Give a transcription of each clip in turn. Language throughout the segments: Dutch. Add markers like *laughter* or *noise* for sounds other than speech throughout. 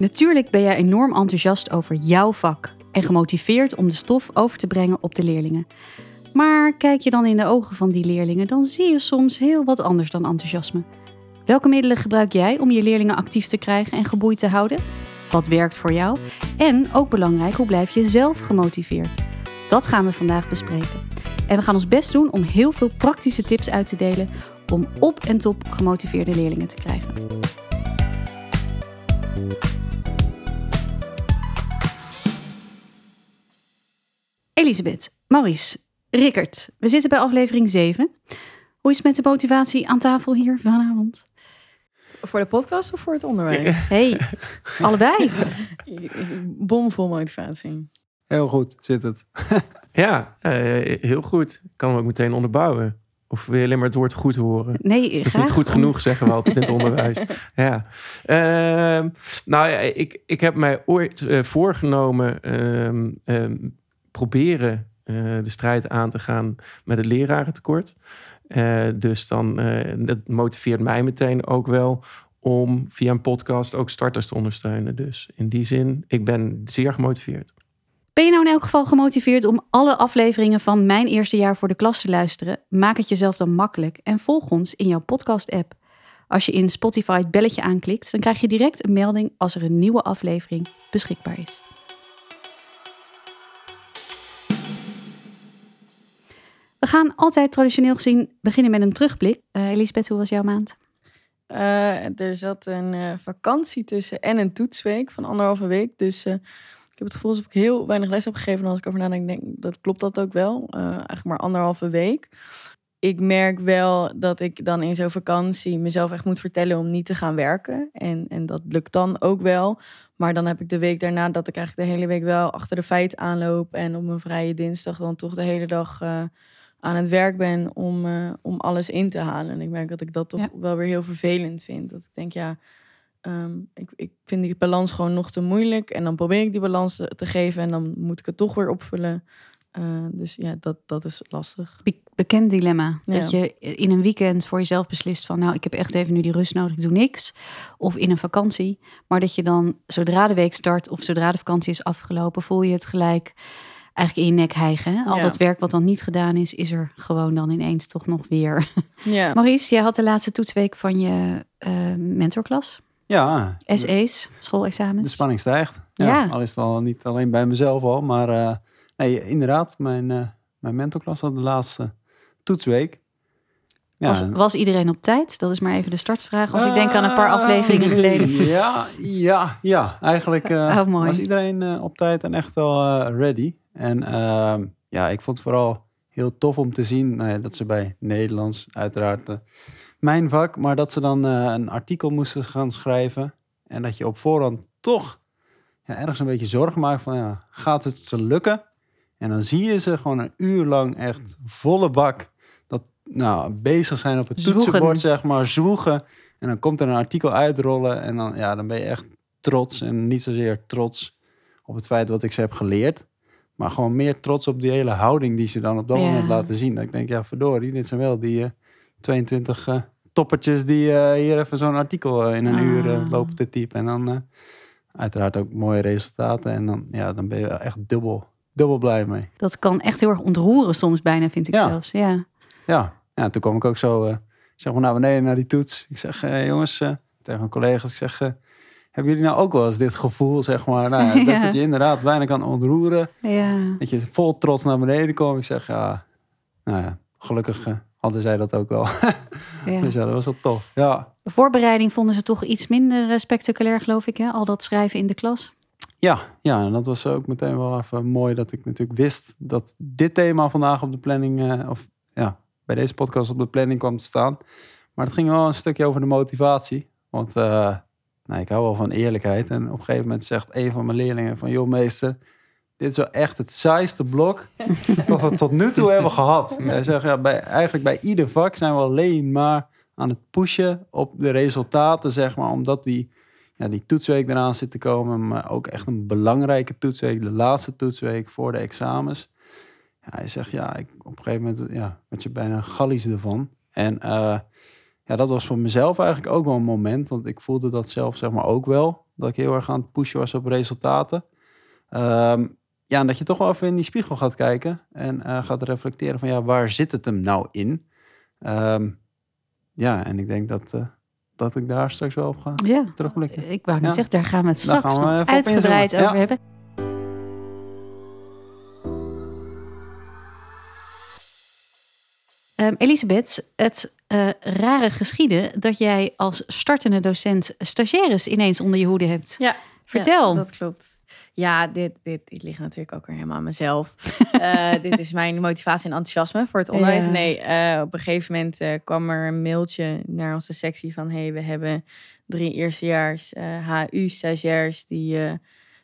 Natuurlijk ben jij enorm enthousiast over jouw vak en gemotiveerd om de stof over te brengen op de leerlingen. Maar kijk je dan in de ogen van die leerlingen, dan zie je soms heel wat anders dan enthousiasme. Welke middelen gebruik jij om je leerlingen actief te krijgen en geboeid te houden? Wat werkt voor jou? En ook belangrijk, hoe blijf je zelf gemotiveerd? Dat gaan we vandaag bespreken. En we gaan ons best doen om heel veel praktische tips uit te delen om op en top gemotiveerde leerlingen te krijgen. Elisabeth, Maurice, Rickert, we zitten bij aflevering 7. Hoe is het met de motivatie aan tafel hier vanavond? Voor de podcast of voor het onderwijs? Hey, *laughs* allebei. Bomvol motivatie. Heel goed zit het. *laughs* Ja, eh, heel goed. Ik kan hem ook meteen onderbouwen. Of wil je alleen maar het woord goed horen? Nee, Dat is niet goed genoeg, zeggen we altijd in het onderwijs. *laughs* Ja. Ehm, nou ja, ik, ik heb mij ooit eh, voorgenomen ehm, ehm, proberen eh, de strijd aan te gaan met het lerarentekort. Eh, dus dan, eh, dat motiveert mij meteen ook wel om via een podcast ook starters te ondersteunen. Dus in die zin, ik ben zeer gemotiveerd. Ben je nou in elk geval gemotiveerd om alle afleveringen van Mijn Eerste Jaar voor de Klas te luisteren? Maak het jezelf dan makkelijk en volg ons in jouw podcast-app. Als je in Spotify het belletje aanklikt, dan krijg je direct een melding als er een nieuwe aflevering beschikbaar is. We gaan altijd traditioneel gezien beginnen met een terugblik. Eh, Elisabeth, hoe was jouw maand? Eh, er zat een eh, vakantie tussen en een toetsweek van anderhalve week. Dus ik heb het gevoel alsof ik heel weinig les heb gegeven. En als ik over nadenk, denk dat klopt dat ook wel. Eigenlijk maar anderhalve week. Ik merk wel dat ik dan in zo'n vakantie mezelf echt moet vertellen om niet te gaan werken. En, en dat lukt dan ook wel. Maar dan heb ik de week daarna dat ik eigenlijk de hele week wel achter de feiten aanloop. En op mijn vrije dinsdag dan toch de hele dag aan het werk ben om, eh, om alles in te halen. En ik merk dat ik dat toch Ja. wel weer heel vervelend vind. Dat ik denk, ja, ehm, ik, ik vind die balans gewoon nog te moeilijk. En dan probeer ik die balans te, te geven en dan moet ik het toch weer opvullen. Eh, dus ja, dat, dat is lastig. Be- bekend dilemma. Ja. Dat je in een weekend voor jezelf beslist van... nou, ik heb echt even nu die rust nodig, ik doe niks. Of in een vakantie. Maar dat je dan, zodra de week start of zodra de vakantie is afgelopen... voel je het gelijk eigenlijk in je nek hijgen. hè? Al Ja. dat werk wat dan niet gedaan is, is er gewoon dan ineens toch nog weer. *laughs* Ja, Maurice, jij had de laatste toetsweek van je eh, mentorklas. Ja, de, SE's, de schoolexamens. spanning stijgt. Ja, Ja. Al is het al niet alleen bij mezelf al, maar eh, nee, inderdaad, mijn, eh mijn mentorklas had de laatste toetsweek. Ja, was, was iedereen op tijd? Dat is maar even de startvraag. Als ik denk aan een paar afleveringen geleden. *laughs* Ja, ja, ja. Eigenlijk *laughs* eh, Oh, mooi. was iedereen eh, op tijd en echt al ready. En ehm, ja, ik vond het vooral heel tof om te zien nou ja, dat ze bij Nederlands, uiteraard eh, mijn vak, maar dat ze dan eh, een artikel moesten gaan schrijven. En dat je op voorhand toch ja, ergens een beetje zorgen maakt van, ja, gaat het ze lukken? En dan zie je ze gewoon een uur lang echt volle bak dat, nou, bezig zijn op het Zwoegen. toetsenbord, zeg maar, zwoegen. En dan komt er een artikel uitrollen en dan, ja, dan ben je echt trots. En niet zozeer trots op het feit wat ik ze heb geleerd. Maar gewoon meer trots op die hele houding die ze dan op dat Ja. moment laten zien. Dat ik denk, ja verdorie, dit zijn wel die eh, 22 eh, toppertjes die eh, hier even zo'n artikel eh, in een Ah. uur eh, lopen te typen. En dan eh, uiteraard ook mooie resultaten. En dan, ja, dan ben je echt dubbel, dubbel blij mee. Dat kan echt heel erg ontroeren soms bijna, vind ik Ja. zelfs. Ja. Ja, ja toen kwam ik ook zo eh, zeg maar naar beneden naar die toets. Ik zeg, eh, jongens, eh, tegen mijn collega's, ik zeg, eh, hebben jullie nou ook wel eens dit gevoel, zeg maar, nou, ja, *laughs* Ja. dat je inderdaad weinig kan ontroeren, ja. dat je vol trots naar beneden komt. Ik zeg, ja, nou ja, gelukkig eh, hadden zij dat ook wel. ja. *laughs* dus ja, dat was wel tof. Ja, De voorbereiding vonden ze toch iets minder eh, spectaculair, geloof ik. Hè? Al dat schrijven in de klas. ja, ja, en dat was ook meteen wel even mooi dat ik natuurlijk wist dat dit thema vandaag op de planning, eh, of ja, bij deze podcast op de planning kwam te staan. Maar het ging wel een stukje over de motivatie. Want nou, ik hou wel van eerlijkheid. En op een gegeven moment zegt een van mijn leerlingen van... joh meester, dit is wel echt het saaiste blok *laughs* dat we tot nu toe hebben gehad. Hij zegt, ja, bij, eigenlijk bij ieder vak zijn we alleen maar aan het pushen op de resultaten, zeg maar. Omdat die, ja, die toetsweek eraan zit te komen. Maar ook echt een belangrijke toetsweek. De laatste toetsweek voor de examens. Ja, hij zegt, ja, ik, op een gegeven moment ja, word je bijna gallies ervan. En eh, ja, dat was voor mezelf eigenlijk ook wel een moment. Want ik voelde dat zelf zeg maar ook wel. Dat ik heel erg aan het pushen was op resultaten. Ehm, ja, en dat je toch wel even in die spiegel gaat kijken. En eh, gaat reflecteren van ja, waar zit het hem nou in? Ehm, ja, en ik denk dat, eh, dat ik daar straks wel op ga Ja, terugblikken. ik wou net Ja. zeggen, daar gaan we het straks we nog uitgebreid over Ja. hebben. Ehm, Elisabeth, het eh, rare geschieden dat jij als startende docent stagiaires ineens onder je hoede hebt. Ja, Vertel. Ja, dat klopt. Ja, dit, dit, dit ligt natuurlijk ook weer helemaal aan mezelf. *laughs* Eh, dit is mijn motivatie en enthousiasme voor het onderwijs. Ja. Nee, eh, op een gegeven moment kwam er een mailtje naar onze sectie van... hey, we hebben drie eerstejaars HU-stagiairs die,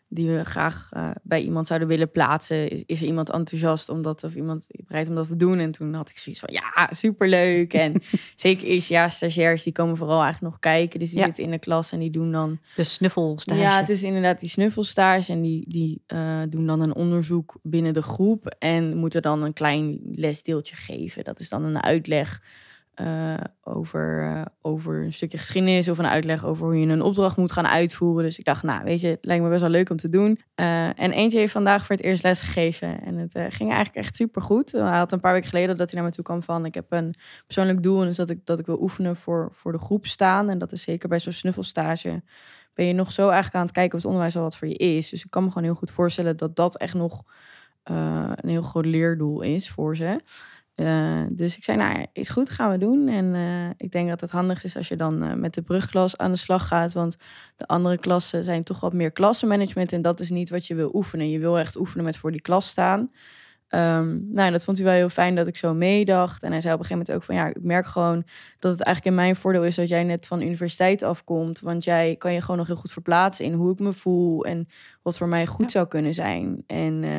die we graag eh, bij iemand zouden willen plaatsen. Is, is er iemand enthousiast om dat, of iemand bereid om dat te doen? En toen had ik zoiets van, ja, superleuk. En *laughs* zeker eerstejaars stagiairs, die komen vooral eigenlijk nog kijken. Dus die Ja. zitten in de klas en die doen dan De snuffelstage. ja, het is inderdaad die snuffelstage. En die, die eh, doen dan een onderzoek binnen de groep. En moeten dan een klein lesdeeltje geven. Dat is dan een uitleg eh, over, eh, over een stukje geschiedenis. Of een uitleg over hoe je een opdracht moet gaan uitvoeren. Dus ik dacht, nou weet je, het lijkt me best wel leuk om te doen. Eh, en eentje heeft vandaag voor het eerst les gegeven. En het ging eigenlijk echt super goed. Hij had een paar weken geleden dat hij naar me toe kwam van... ik heb een persoonlijk doel en is dat ik, dat ik wil oefenen voor, voor de groep staan. En dat is zeker bij zo'n snuffelstage ben je nog zo eigenlijk aan het kijken of het onderwijs wel wat voor je is. Dus ik kan me gewoon heel goed voorstellen dat dat echt nog een heel groot leerdoel is voor ze. Eh, dus ik zei, nou is goed, gaan we doen. En eh, ik denk dat het handigst is als je dan eh, met de brugklas aan de slag gaat. Want de andere klassen zijn toch wat meer klassenmanagement. En dat is niet wat je wil oefenen. Je wil echt oefenen met voor die klas staan. Ehm, nou, dat vond hij wel heel fijn dat ik zo meedacht. En hij zei op een gegeven moment ook van ja, ik merk gewoon dat het eigenlijk in mijn voordeel is dat jij net van de universiteit afkomt. Want jij kan je gewoon nog heel goed verplaatsen in hoe ik me voel en wat voor mij goed Ja. zou kunnen zijn. En eh,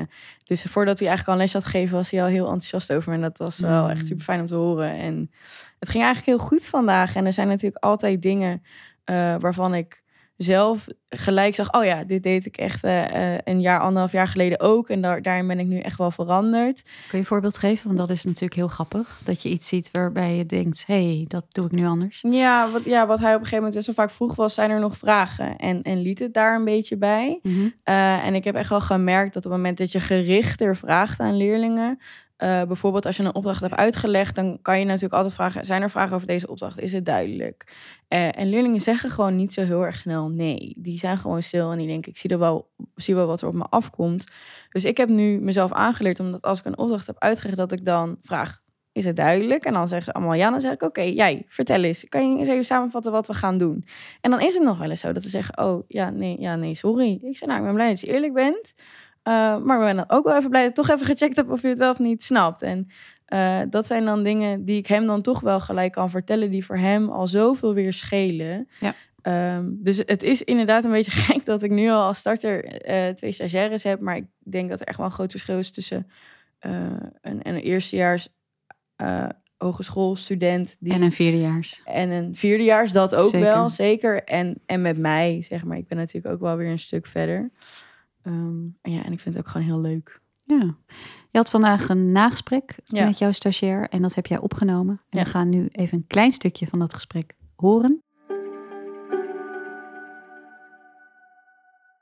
dus voordat hij eigenlijk al les had gegeven, was hij al heel enthousiast over me. En dat was wel Mm. echt super fijn om te horen. En het ging eigenlijk heel goed vandaag. En er zijn natuurlijk altijd dingen eh, waarvan ik zelf gelijk zag, oh ja, dit deed ik echt eh, eh, een jaar, anderhalf jaar geleden ook. En daar, daarin ben ik nu echt wel veranderd. Kun je een voorbeeld geven? Want dat is natuurlijk heel grappig. Dat je iets ziet waarbij je denkt, hé, hey, dat doe ik nu anders. Ja wat, ja, wat hij op een gegeven moment best wel vaak vroeg was, zijn er nog vragen? En, en liet het daar een beetje bij. Mhm. Eh, en ik heb echt wel gemerkt dat op het moment dat je gerichter vraagt aan leerlingen, eh, bijvoorbeeld als je een opdracht hebt uitgelegd, dan kan je natuurlijk altijd vragen: zijn er vragen over deze opdracht? Is het duidelijk? Eh, en leerlingen zeggen gewoon niet zo heel erg snel nee. Die zijn gewoon stil en die denken: ik zie, er wel, zie wel wat er op me afkomt. Dus ik heb nu mezelf aangeleerd, omdat als ik een opdracht heb uitgelegd, dat ik dan vraag: is het duidelijk? En dan zeggen ze allemaal ja. Dan zeg ik: oké, jij vertel eens. Kan je eens even samenvatten wat we gaan doen? En dan is het nog wel eens zo dat ze zeggen: oh ja, nee, ja, nee, sorry. Ik zeg: nou, ik ben blij dat je eerlijk bent. Uh, maar ik ben dan ook wel even blij dat ik toch even gecheckt heb of je het wel of niet snapt. En uh, dat zijn dan dingen die ik hem dan toch wel gelijk kan vertellen, die voor hem al zoveel weer schelen. Ja. Um, dus het is inderdaad een beetje *laughs* gek dat ik nu al als starter uh, twee stagiaires heb. Maar ik denk dat er echt wel een groot verschil is tussen een, een eerstejaars hogeschoolstudent. Die, en een vierdejaars. En een vierdejaars, dat ook zeker. wel, zeker. En, en met mij, zeg maar. Ik ben natuurlijk ook wel weer een stuk verder. Um, en ja, en ik vind het ook gewoon heel leuk. Ja. Je had vandaag een nagesprek Ja. met jouw stagiair en dat heb jij opgenomen. En Ja. we gaan nu even een klein stukje van dat gesprek horen.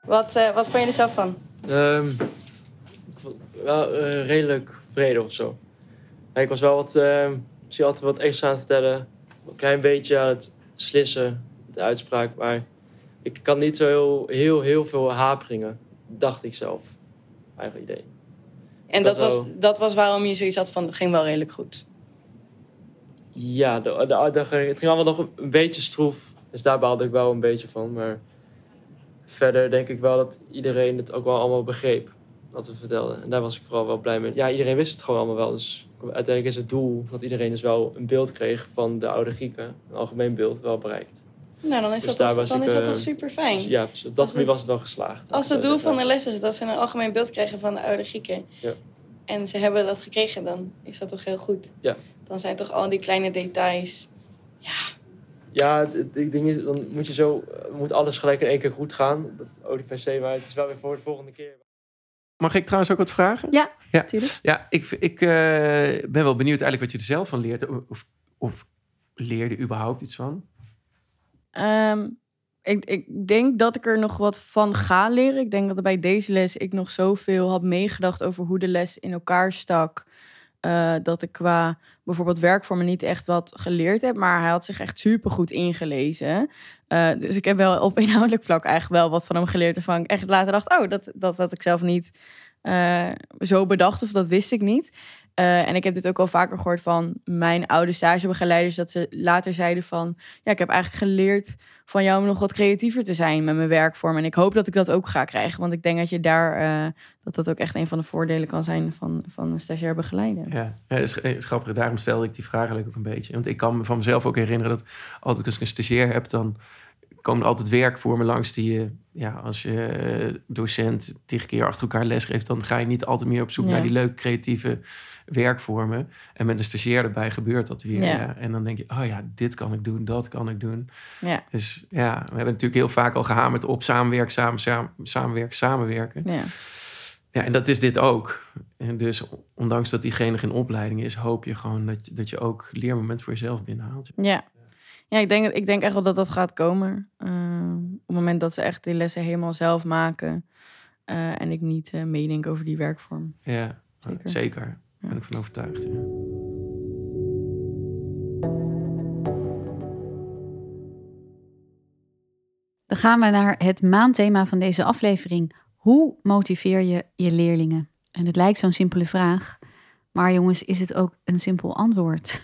Wat, uh, wat vond je er zelf van? Um, ik vond wel uh, redelijk vrede of zo. Ja, ik was wel wat, uh, misschien altijd wat extra aan het vertellen. Een klein beetje aan het slissen, de uitspraak. Maar ik kan niet zo heel, heel, heel veel haperingen, dacht ik zelf. Eigen idee. En dat, Dat was, wel. dat was waarom je zoiets had van, het ging wel redelijk goed. Ja, de, de, de- het ging allemaal nog een beetje stroef. Dus daar baalde ik wel een beetje van. Maar verder denk ik wel dat iedereen het ook wel allemaal begreep. Wat we vertelden. En daar was ik vooral wel blij mee. Ja, iedereen wist het gewoon allemaal wel. Dus uiteindelijk is het doel dat iedereen dus wel een beeld kreeg van de oude Grieken. Een algemeen beeld wel bereikt. Nou, dan is Dus dat, toch, was dan ik, is dat eh, toch super fijn. Dus ja, dus op dat was het wel geslaagd. Als het doel van de les is dat ze een algemeen beeld krijgen van de oude Grieken. Ja. En ze hebben dat gekregen, dan is dat toch heel goed. Ja. Dan zijn toch al die kleine details. Ja, het ik ding is, dan moet je zo, eh, moet alles gelijk in één keer goed gaan. Dat ook niet per se, maar het is wel weer voor de volgende keer. Mag ik trouwens ook wat vragen? Ja, Ja. tuurlijk. Ja, ik, ik eh, ben wel benieuwd eigenlijk wat je er zelf van leert. Of, of leerde überhaupt iets van? Ehm, ik, ik denk dat ik er nog wat van ga leren. Ik denk dat bij deze les ik nog zoveel had meegedacht over hoe de les in elkaar stak. eh, dat ik qua bijvoorbeeld werkvormen niet echt wat geleerd heb. Maar hij had zich echt super goed ingelezen. Eh, dus ik heb wel op *laughs* inhoudelijk vlak eigenlijk wel wat van hem geleerd. Waarvan ik echt later dacht, oh, dat, dat had ik zelf niet eh, zo bedacht. Of dat wist ik niet. Eh, en ik heb dit ook al vaker gehoord van mijn oude stagebegeleiders. Dat ze later zeiden van, ja, ik heb eigenlijk geleerd van jou om nog wat creatiever te zijn met mijn werkvorm. En ik hoop dat ik dat ook ga krijgen. Want ik denk dat je daar, eh, dat dat ook echt een van de voordelen kan zijn van, van een stagiair begeleider. Ja, ja is, is grappig. Daarom stelde ik die vraag eigenlijk ook een beetje. Want ik kan me van mezelf ook herinneren dat altijd als ik een stagiair heb, dan komen er altijd werkvormen langs die je, ja, als je eh, docent tig keer achter elkaar lesgeeft, dan ga je niet altijd meer op zoek Ja. naar die leuke creatieve werkvormen. En met een stagiair erbij gebeurt dat weer. Ja. Ja. En dan denk je, oh ja, dit kan ik doen, dat kan ik doen. Ja, Dus ja, we hebben natuurlijk heel vaak al gehamerd op samenwerken, samen, samen, samenwerken, samenwerken. ja. Ja, en dat is dit ook. En dus ondanks dat diegene geen opleiding is, hoop je gewoon dat, je- dat je ook leermoment voor jezelf binnenhaalt. Ja, ja ik, denk, ik denk echt wel dat dat gaat komen. Eh, op het moment dat ze echt die lessen helemaal zelf maken. eh, en ik niet eh, meedenk over die werkvorm. Ja, Zeker. zeker. Daar ben ik van overtuigd. Ja. Dan gaan we naar het maandthema van deze aflevering. Hoe motiveer je je leerlingen? En het lijkt zo'n simpele vraag. Maar jongens, is het ook een simpel antwoord?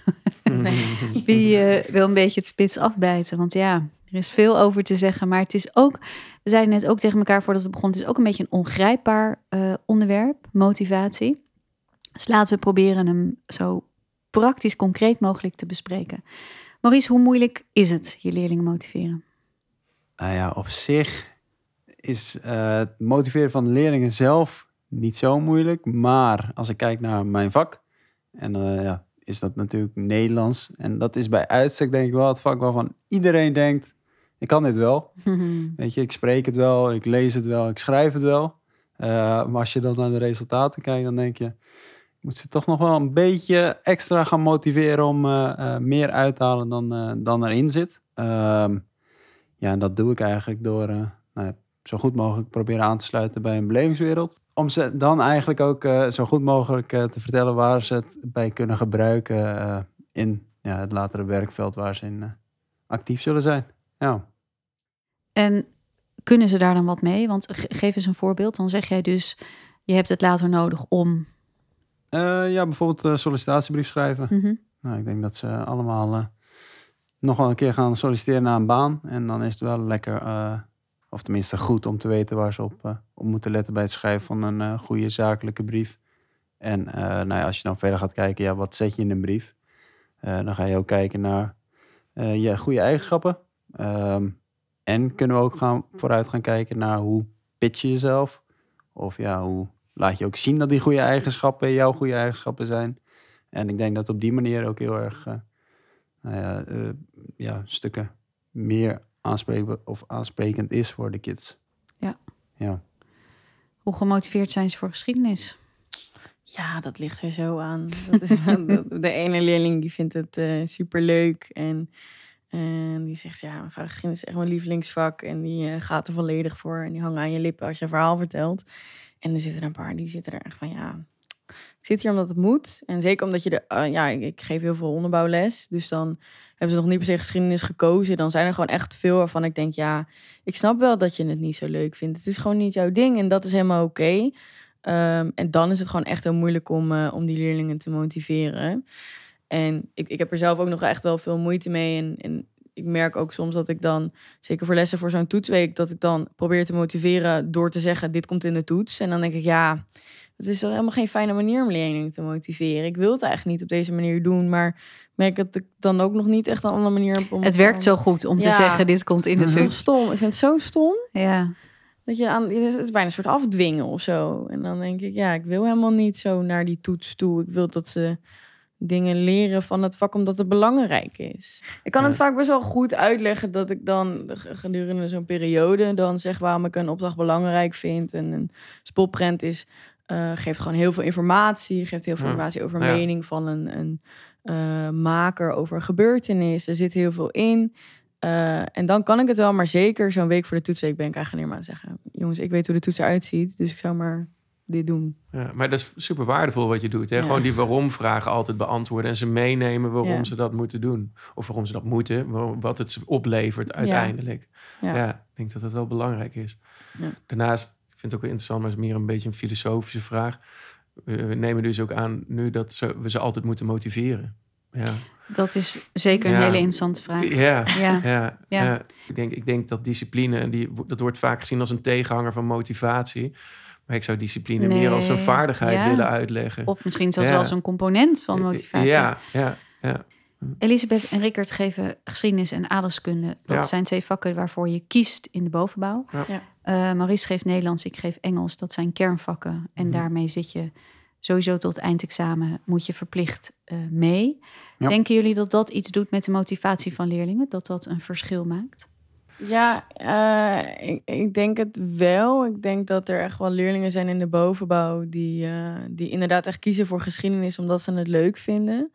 *laughs* Wie eh, wil een beetje het spits afbijten? Want ja, er is veel over te zeggen. Maar het is ook, we zeiden net ook tegen elkaar voordat we begonnen, het is ook een beetje een ongrijpbaar eh, onderwerp, motivatie. Dus laten we proberen hem zo praktisch concreet mogelijk te bespreken. Maurice, hoe moeilijk is het je leerlingen motiveren? Nou ja, op zich is eh, het motiveren van de leerlingen zelf niet zo moeilijk. Maar als ik kijk naar mijn vak, en eh, ja, is dat natuurlijk Nederlands. En dat is bij uitstek denk ik wel het vak waarvan iedereen denkt, ik kan dit wel. *laughs* Weet je, ik spreek het wel, ik lees het wel, ik schrijf het wel. Eh, maar als je dan naar de resultaten kijkt, dan denk je, moet ze toch nog wel een beetje extra gaan motiveren om eh, eh, meer uit te halen dan, eh, dan erin zit. Ehm, ja, en dat doe ik eigenlijk door nou zo goed mogelijk proberen aan te sluiten bij een belevingswereld. Om ze dan eigenlijk ook zo goed mogelijk te vertellen waar ze het bij kunnen gebruiken in ja, het latere werkveld waar ze in actief zullen zijn. Ja. En kunnen ze daar dan wat mee? Want ge- geef eens een voorbeeld. Dan zeg jij dus, je hebt het later nodig om. Eh, ja, bijvoorbeeld een sollicitatiebrief schrijven. Mhm. Nou, ik denk dat ze allemaal eh, nog wel een keer gaan solliciteren naar een baan. En dan is het wel lekker, eh, of tenminste goed om te weten waar ze op, eh, op moeten letten bij het schrijven van een eh, goede zakelijke brief. En eh, nou ja, als je dan verder gaat kijken, ja, wat zet je in een brief? Eh, dan ga je ook kijken naar eh, je goede eigenschappen. Ehm, en kunnen we ook gaan, vooruit gaan kijken naar hoe pitch je jezelf? Of ja, hoe laat je ook zien dat die goede eigenschappen jouw goede eigenschappen zijn? En ik denk dat op die manier ook heel erg eh, nou ja, eh, ja, stukken meer aanspreekbaar of aansprekend is voor de kids. Ja. Ja. Hoe gemotiveerd zijn ze voor geschiedenis? Ja, dat ligt er zo aan. Dat is- *laughs* de ene leerling die vindt het super superleuk. En, en die zegt, ja, mijn vraaggeschiedenis is echt mijn lievelingsvak. En die eh, gaat er volledig voor. En die hangen aan je lippen als je een verhaal vertelt. En er zitten een paar die zitten er echt van, ja, ik zit hier omdat het moet. En zeker omdat je de, eh, ja, ik, ik geef heel veel onderbouwles. Dus dan hebben ze nog niet per se geschiedenis gekozen. Dan zijn er gewoon echt veel waarvan ik denk, ja, ik snap wel dat je het niet zo leuk vindt. Het is gewoon niet jouw ding en dat is helemaal oké. Ehm, en dan is het gewoon echt heel moeilijk om, eh, om die leerlingen te motiveren. En ik, ik heb er zelf ook nog echt wel veel moeite mee. En, en ik merk ook soms dat ik dan, zeker voor lessen voor zo'n toetsweek, dat ik dan probeer te motiveren door te zeggen: dit komt in de toets. En dan denk ik, ja, het is wel helemaal geen fijne manier om leerlingen te motiveren. Ik wil het eigenlijk niet op deze manier doen, maar merk dat ik dan ook nog niet echt een andere manier heb om Het werkt zo goed om te zeggen, dit komt in de Het is toets. stom. Ik vind het zo stom. Ja. Dat je aan, het is bijna een soort afdwingen of zo. En dan denk ik, ja, ik wil helemaal niet zo naar die toets toe. Ik wil dat ze dingen leren van het vak omdat het belangrijk is. Ik kan het Ja. vaak best wel goed uitleggen dat ik dan gedurende zo'n periode dan zeg waarom ik een opdracht belangrijk vind. En een spotprent is, eh, geeft gewoon heel veel informatie, geeft heel veel Ja. informatie over Ja. mening van een, een eh, maker over een gebeurtenis. Er zit heel veel in. Eh, en dan kan ik het wel, maar zeker zo'n week voor de toetsweek ben ik eigenlijk alleen maar aan het zeggen. Jongens, ik weet hoe de toets eruit ziet, dus ik zou maar dit doen. Ja, maar dat is super waardevol wat je doet. Hè? Ja. Gewoon die waarom-vragen altijd beantwoorden en ze meenemen waarom Ja. ze dat moeten doen. Of waarom ze dat moeten, wat het ze oplevert uiteindelijk. Ja. Ik denk dat dat wel belangrijk is. Ja. Daarnaast, ik vind het ook wel interessant, maar het is meer een beetje een filosofische vraag. We, nemen dus ook aan nu dat ze, we ze altijd moeten motiveren. Ja, Dat is zeker een Ja. hele interessante vraag. ja. Ja. Ja, Ja. ja. Ik, denk, ik denk dat discipline, die, dat wordt vaak gezien als een tegenhanger van motivatie. Maar ik zou discipline meer als een vaardigheid ja. willen uitleggen. Of misschien zelfs Ja. wel als een component van motivatie. Ja, ja, ja. Elisabeth en Rickert geven geschiedenis en aardrijkskunde. Dat Ja. zijn twee vakken waarvoor je kiest in de bovenbouw. Eh, Maurice geeft Nederlands, ik geef Engels. Dat zijn kernvakken. En Mhm. daarmee zit je sowieso tot het eindexamen moet je verplicht eh, mee. Ja. Denken jullie dat dat iets doet met de motivatie van leerlingen? Dat dat een verschil maakt? Ja, eh, ik, denk het wel. Ik denk dat er echt wel leerlingen zijn in de bovenbouw die, eh, die inderdaad echt kiezen voor geschiedenis omdat ze het leuk vinden.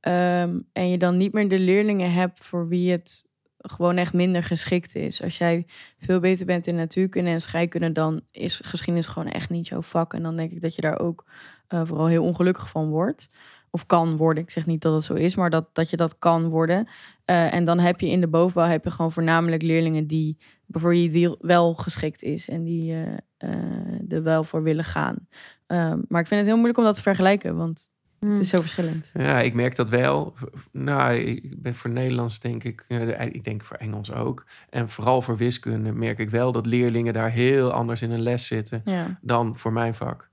Ehm, en je dan niet meer de leerlingen hebt voor wie het gewoon echt minder geschikt is. Als jij veel beter bent in natuurkunde en scheikunde, dan is geschiedenis gewoon echt niet jouw vak. En dan denk ik dat je daar ook eh, vooral heel ongelukkig van wordt. Of kan worden. Ik zeg niet dat het zo is, maar dat, dat je dat kan worden. Eh, en dan heb je in de bovenbouw heb je gewoon voornamelijk leerlingen die voor wie het wiel- wel geschikt is en die eh, eh, er wel voor willen gaan. Ehm, maar ik vind het heel moeilijk om dat te vergelijken, want Hmm. het is zo verschillend. Ja, ik merk dat wel. Nou, ik ben voor Nederlands denk ik, ik denk voor Engels ook. En vooral voor wiskunde merk ik wel dat leerlingen daar heel anders in een les zitten Ja, dan voor mijn vak.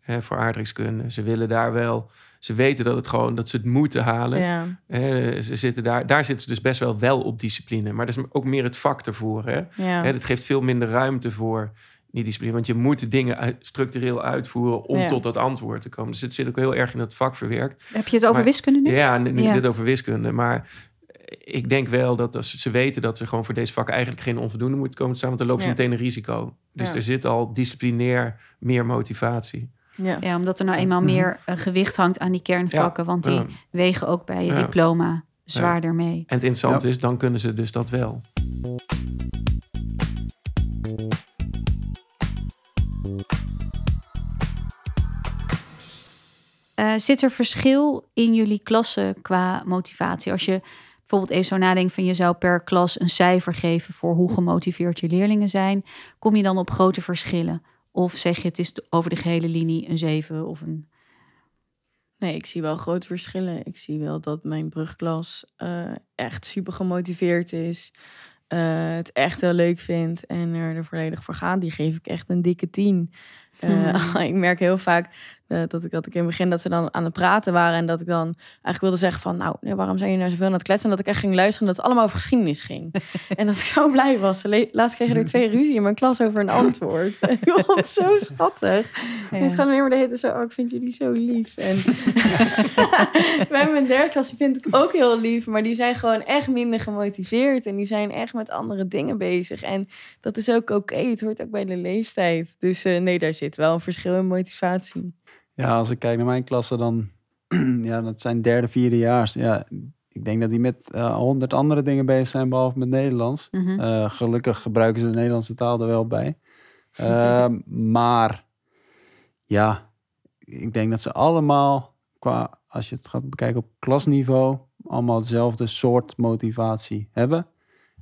Hè, voor aardrijkskunde. Ze willen daar wel, ze weten dat het gewoon, dat ze het moeten halen. ja, ze zitten daar, daar zitten ze dus best wel wel op discipline. Maar dat is ook meer het vak ervoor. Hè? ja. Hè, dat geeft veel minder ruimte voor die discipline. Want je moet de dingen uit- structureel uitvoeren om Ja. tot dat antwoord te komen. Dus het zit ook heel erg in het vak verwerkt. Heb je het over Maar- wiskunde nu? Ja, nu dit over wiskunde. Maar ik denk wel dat als ze weten dat ze gewoon voor deze vakken eigenlijk geen onvoldoende moeten komen te staan, want dan lopen ze Ja. meteen een risico. Dus Ja. er zit al disciplinair meer motivatie. Ja. Ja, omdat er nou eenmaal Mhm. meer eh, gewicht hangt aan die kernvakken. want die Ja. wegen ook bij je Ja. diploma zwaarder mee. En het interessante Ja. is, dan kunnen ze dus dat wel. Eh, zit er verschil in jullie klassen qua motivatie? Als je bijvoorbeeld even zo nadenkt van je zou per klas een cijfer geven voor hoe gemotiveerd je leerlingen zijn, kom je dan op grote verschillen? Of zeg je het is over de gehele linie een 7 of een. Nee, ik zie wel grote verschillen. Ik zie wel dat mijn brugklas eh, echt super gemotiveerd is. eh, het echt heel leuk vindt en er, er volledig voor gaat. Die geef ik echt een dikke tien. Eh, *laughs* ik merk heel vaak eh, dat, ik, dat ik in het begin dat ze dan aan het praten waren. En dat ik dan eigenlijk wilde zeggen van... nou, waarom zijn jullie nou zoveel aan het kletsen? En dat ik echt ging luisteren en dat het allemaal over geschiedenis ging. *laughs* en dat ik zo blij was. Laatst kregen er twee ruzie in mijn klas over een antwoord. *laughs* *laughs* Ik vond het zo schattig. En het gaat alleen maar de hele zo... oh, ik vind jullie zo lief. En bij mijn derde klas vind ik ook heel lief. Maar die zijn gewoon echt minder gemotiveerd. En die zijn echt met andere dingen bezig. En dat is ook oké. Het hoort ook bij de leeftijd. Dus eh, nee, daar zit wel een verschil in motivatie. Ja, als ik kijk naar mijn klasse, dan... *clears throat* ja, dat zijn derde, vierdejaars. Ja, ik denk dat die met eh, honderd andere dingen bezig zijn, behalve met Nederlands. Mhm. Eh, gelukkig gebruiken ze de Nederlandse taal er wel bij. *laughs* Ehm, maar ja, ik denk dat ze allemaal, qua, als je het gaat bekijken op klasniveau, allemaal hetzelfde soort motivatie hebben.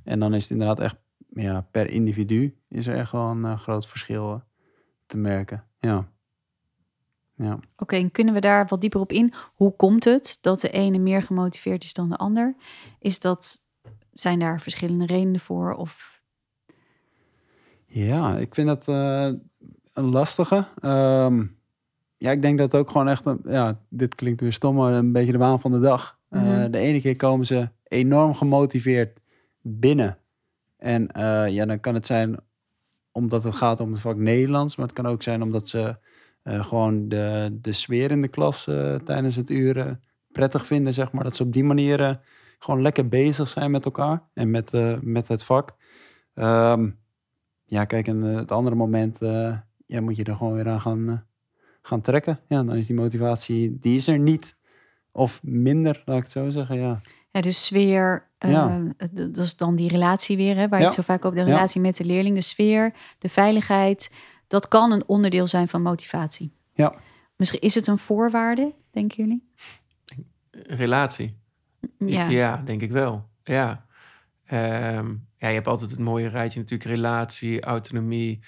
En dan is het inderdaad echt, ja, per individu is er echt wel een eh, groot verschil eh, te merken. Ja. Ja. Oké, en kunnen we daar wat dieper op in? Hoe komt het dat de ene meer gemotiveerd is dan de ander? Is dat, zijn daar verschillende redenen voor? Of Ja, ik vind dat eh, een lastige. Ehm, ja, ik denk dat ook gewoon echt, een, ja, dit klinkt weer stom, maar een beetje de waan van de dag. Eh, Mhm. de ene keer komen ze enorm gemotiveerd binnen. En eh, ja, dan kan het zijn omdat het gaat om het vak Nederlands, maar het kan ook zijn omdat ze eh, gewoon de, de sfeer in de klas eh, tijdens het uren prettig vinden, zeg maar. Dat ze op die manier eh, gewoon lekker bezig zijn met elkaar en met, eh, met het vak. Ehm, ja, kijk, en eh, het andere moment eh, ja, moet je er gewoon weer aan gaan, eh, gaan trekken. Ja, dan is die motivatie, die is er niet. Of minder, laat ik het zo zeggen, ja. Ja, dus sfeer, eh, Ja. dat is dan die relatie weer, hè, waar je Ja. het zo vaak over de Ja. relatie met de leerling, de sfeer, de veiligheid. Dat kan een onderdeel zijn van motivatie. Ja. Misschien is het een voorwaarde, denken jullie? Relatie. Ja. Ja, denk ik wel. Ja. Ehm, ja, je hebt altijd het mooie rijtje natuurlijk relatie, autonomie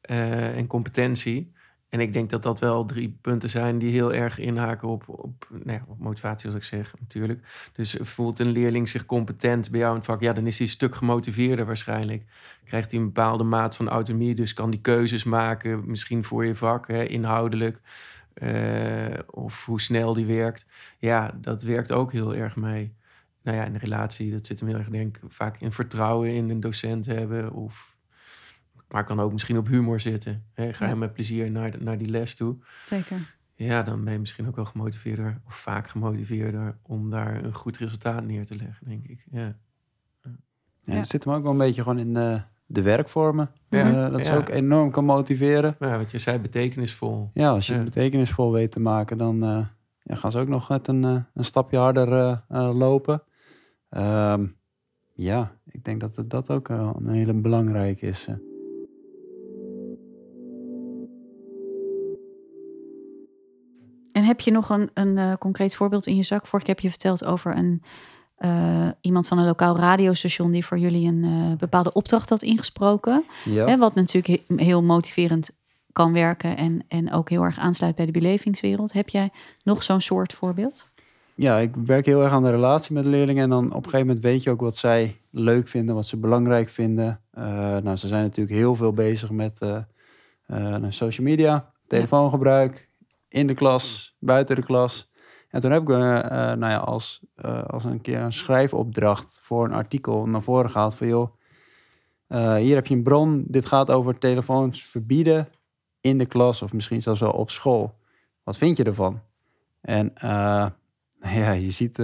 eh, en competentie. En ik denk dat dat wel drie punten zijn die heel erg inhaken op, op, nou op motivatie, zoals ik zeg, natuurlijk. Dus voelt een leerling zich competent bij jou in het vak, ja, dan is hij een stuk gemotiveerder waarschijnlijk. Krijgt hij een bepaalde maat van autonomie, dus kan die keuzes maken, misschien voor je vak, hè, inhoudelijk. eh, of hoe snel die werkt. Ja, dat werkt ook heel erg mee. Nou ja, in de relatie, dat zit hem heel erg, denk ik, vaak in vertrouwen in een docent hebben. Of, maar kan ook misschien op humor zitten. Hè? Ga je Ja. met plezier naar, naar die les toe. Zeker. Ja, dan ben je misschien ook wel gemotiveerder, of vaak gemotiveerder, om daar een goed resultaat neer te leggen, denk ik. Ja. Ja, Ja. Het zit hem ook wel een beetje gewoon in de, de werkvormen. Ja, Eh, dat ze ja. ook enorm kan motiveren. Maar ja, wat je zei, betekenisvol. Ja, als je Ja. het betekenisvol weet te maken, dan eh, ja, gaan ze ook nog net een, eh, een stapje harder eh, eh, lopen. Ehm, ja, ik denk dat het, dat ook eh, een hele belangrijke is. Heb je nog een, een eh, concreet voorbeeld in je zak? Vorige keer heb je verteld over een, eh, iemand van een lokaal radiostation die voor jullie een eh, bepaalde opdracht had ingesproken. Ja. Hè, wat natuurlijk he- heel motiverend kan werken en, en ook heel erg aansluit bij de belevingswereld. Heb jij nog zo'n soort voorbeeld? ja, ik werk heel erg aan de relatie met leerlingen. En dan op een gegeven moment weet je ook wat zij leuk vinden, wat ze belangrijk vinden. Nou, ze zijn natuurlijk heel veel bezig met eh, social media, telefoongebruik, in de klas, buiten de klas. En toen heb ik eh, nou ja, als, eh, als een keer een schrijfopdracht voor een artikel naar voren gehaald van joh, hier heb je een bron, dit gaat over telefoons verbieden in de klas of misschien zelfs wel op school. Wat vind je ervan? En *laughs* ja, je ziet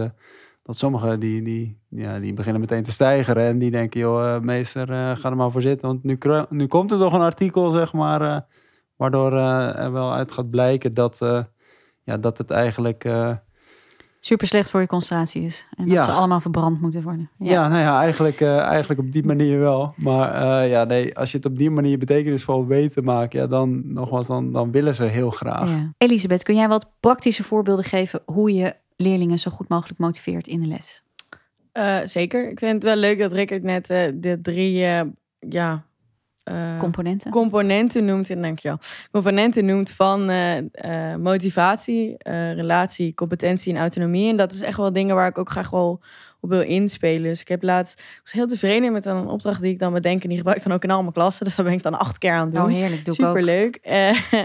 dat sommigen die, die, ja, die beginnen meteen te stijgeren en die denken, joh, meester, ga er maar voor zitten. Want nu, nu komt er toch een artikel, zeg maar, waardoor eh, er wel uit gaat blijken dat, eh, ja, dat het eigenlijk... eh, Super slecht voor je concentratie is. En Ja. dat ze allemaal verbrand moeten worden. Ja, nou ja, eigenlijk, eh, eigenlijk op die manier wel. Maar eh, ja, nee, als je het op die manier betekenisvol weet te maken, ja, dan nogmaals, dan, dan willen ze heel graag. Ja. Elisabeth, kun jij wat praktische voorbeelden geven hoe je leerlingen zo goed mogelijk motiveert in de les? Eh, zeker. Ik vind het wel leuk dat Rickert net eh, de drie ja, eh, Componenten? componenten noemt. En dankjewel. Componenten noemt van eh, eh, motivatie, relatie, competentie en autonomie. En dat is echt wel dingen waar ik ook graag wel op wil inspelen. Dus ik heb laatst ik was heel tevreden met een opdracht die ik dan bedenk. En die gebruik ik dan ook in al mijn klassen. Dus dat ben ik dan acht keer aan het doen. oh, heerlijk. Doe. Superleuk. *laughs*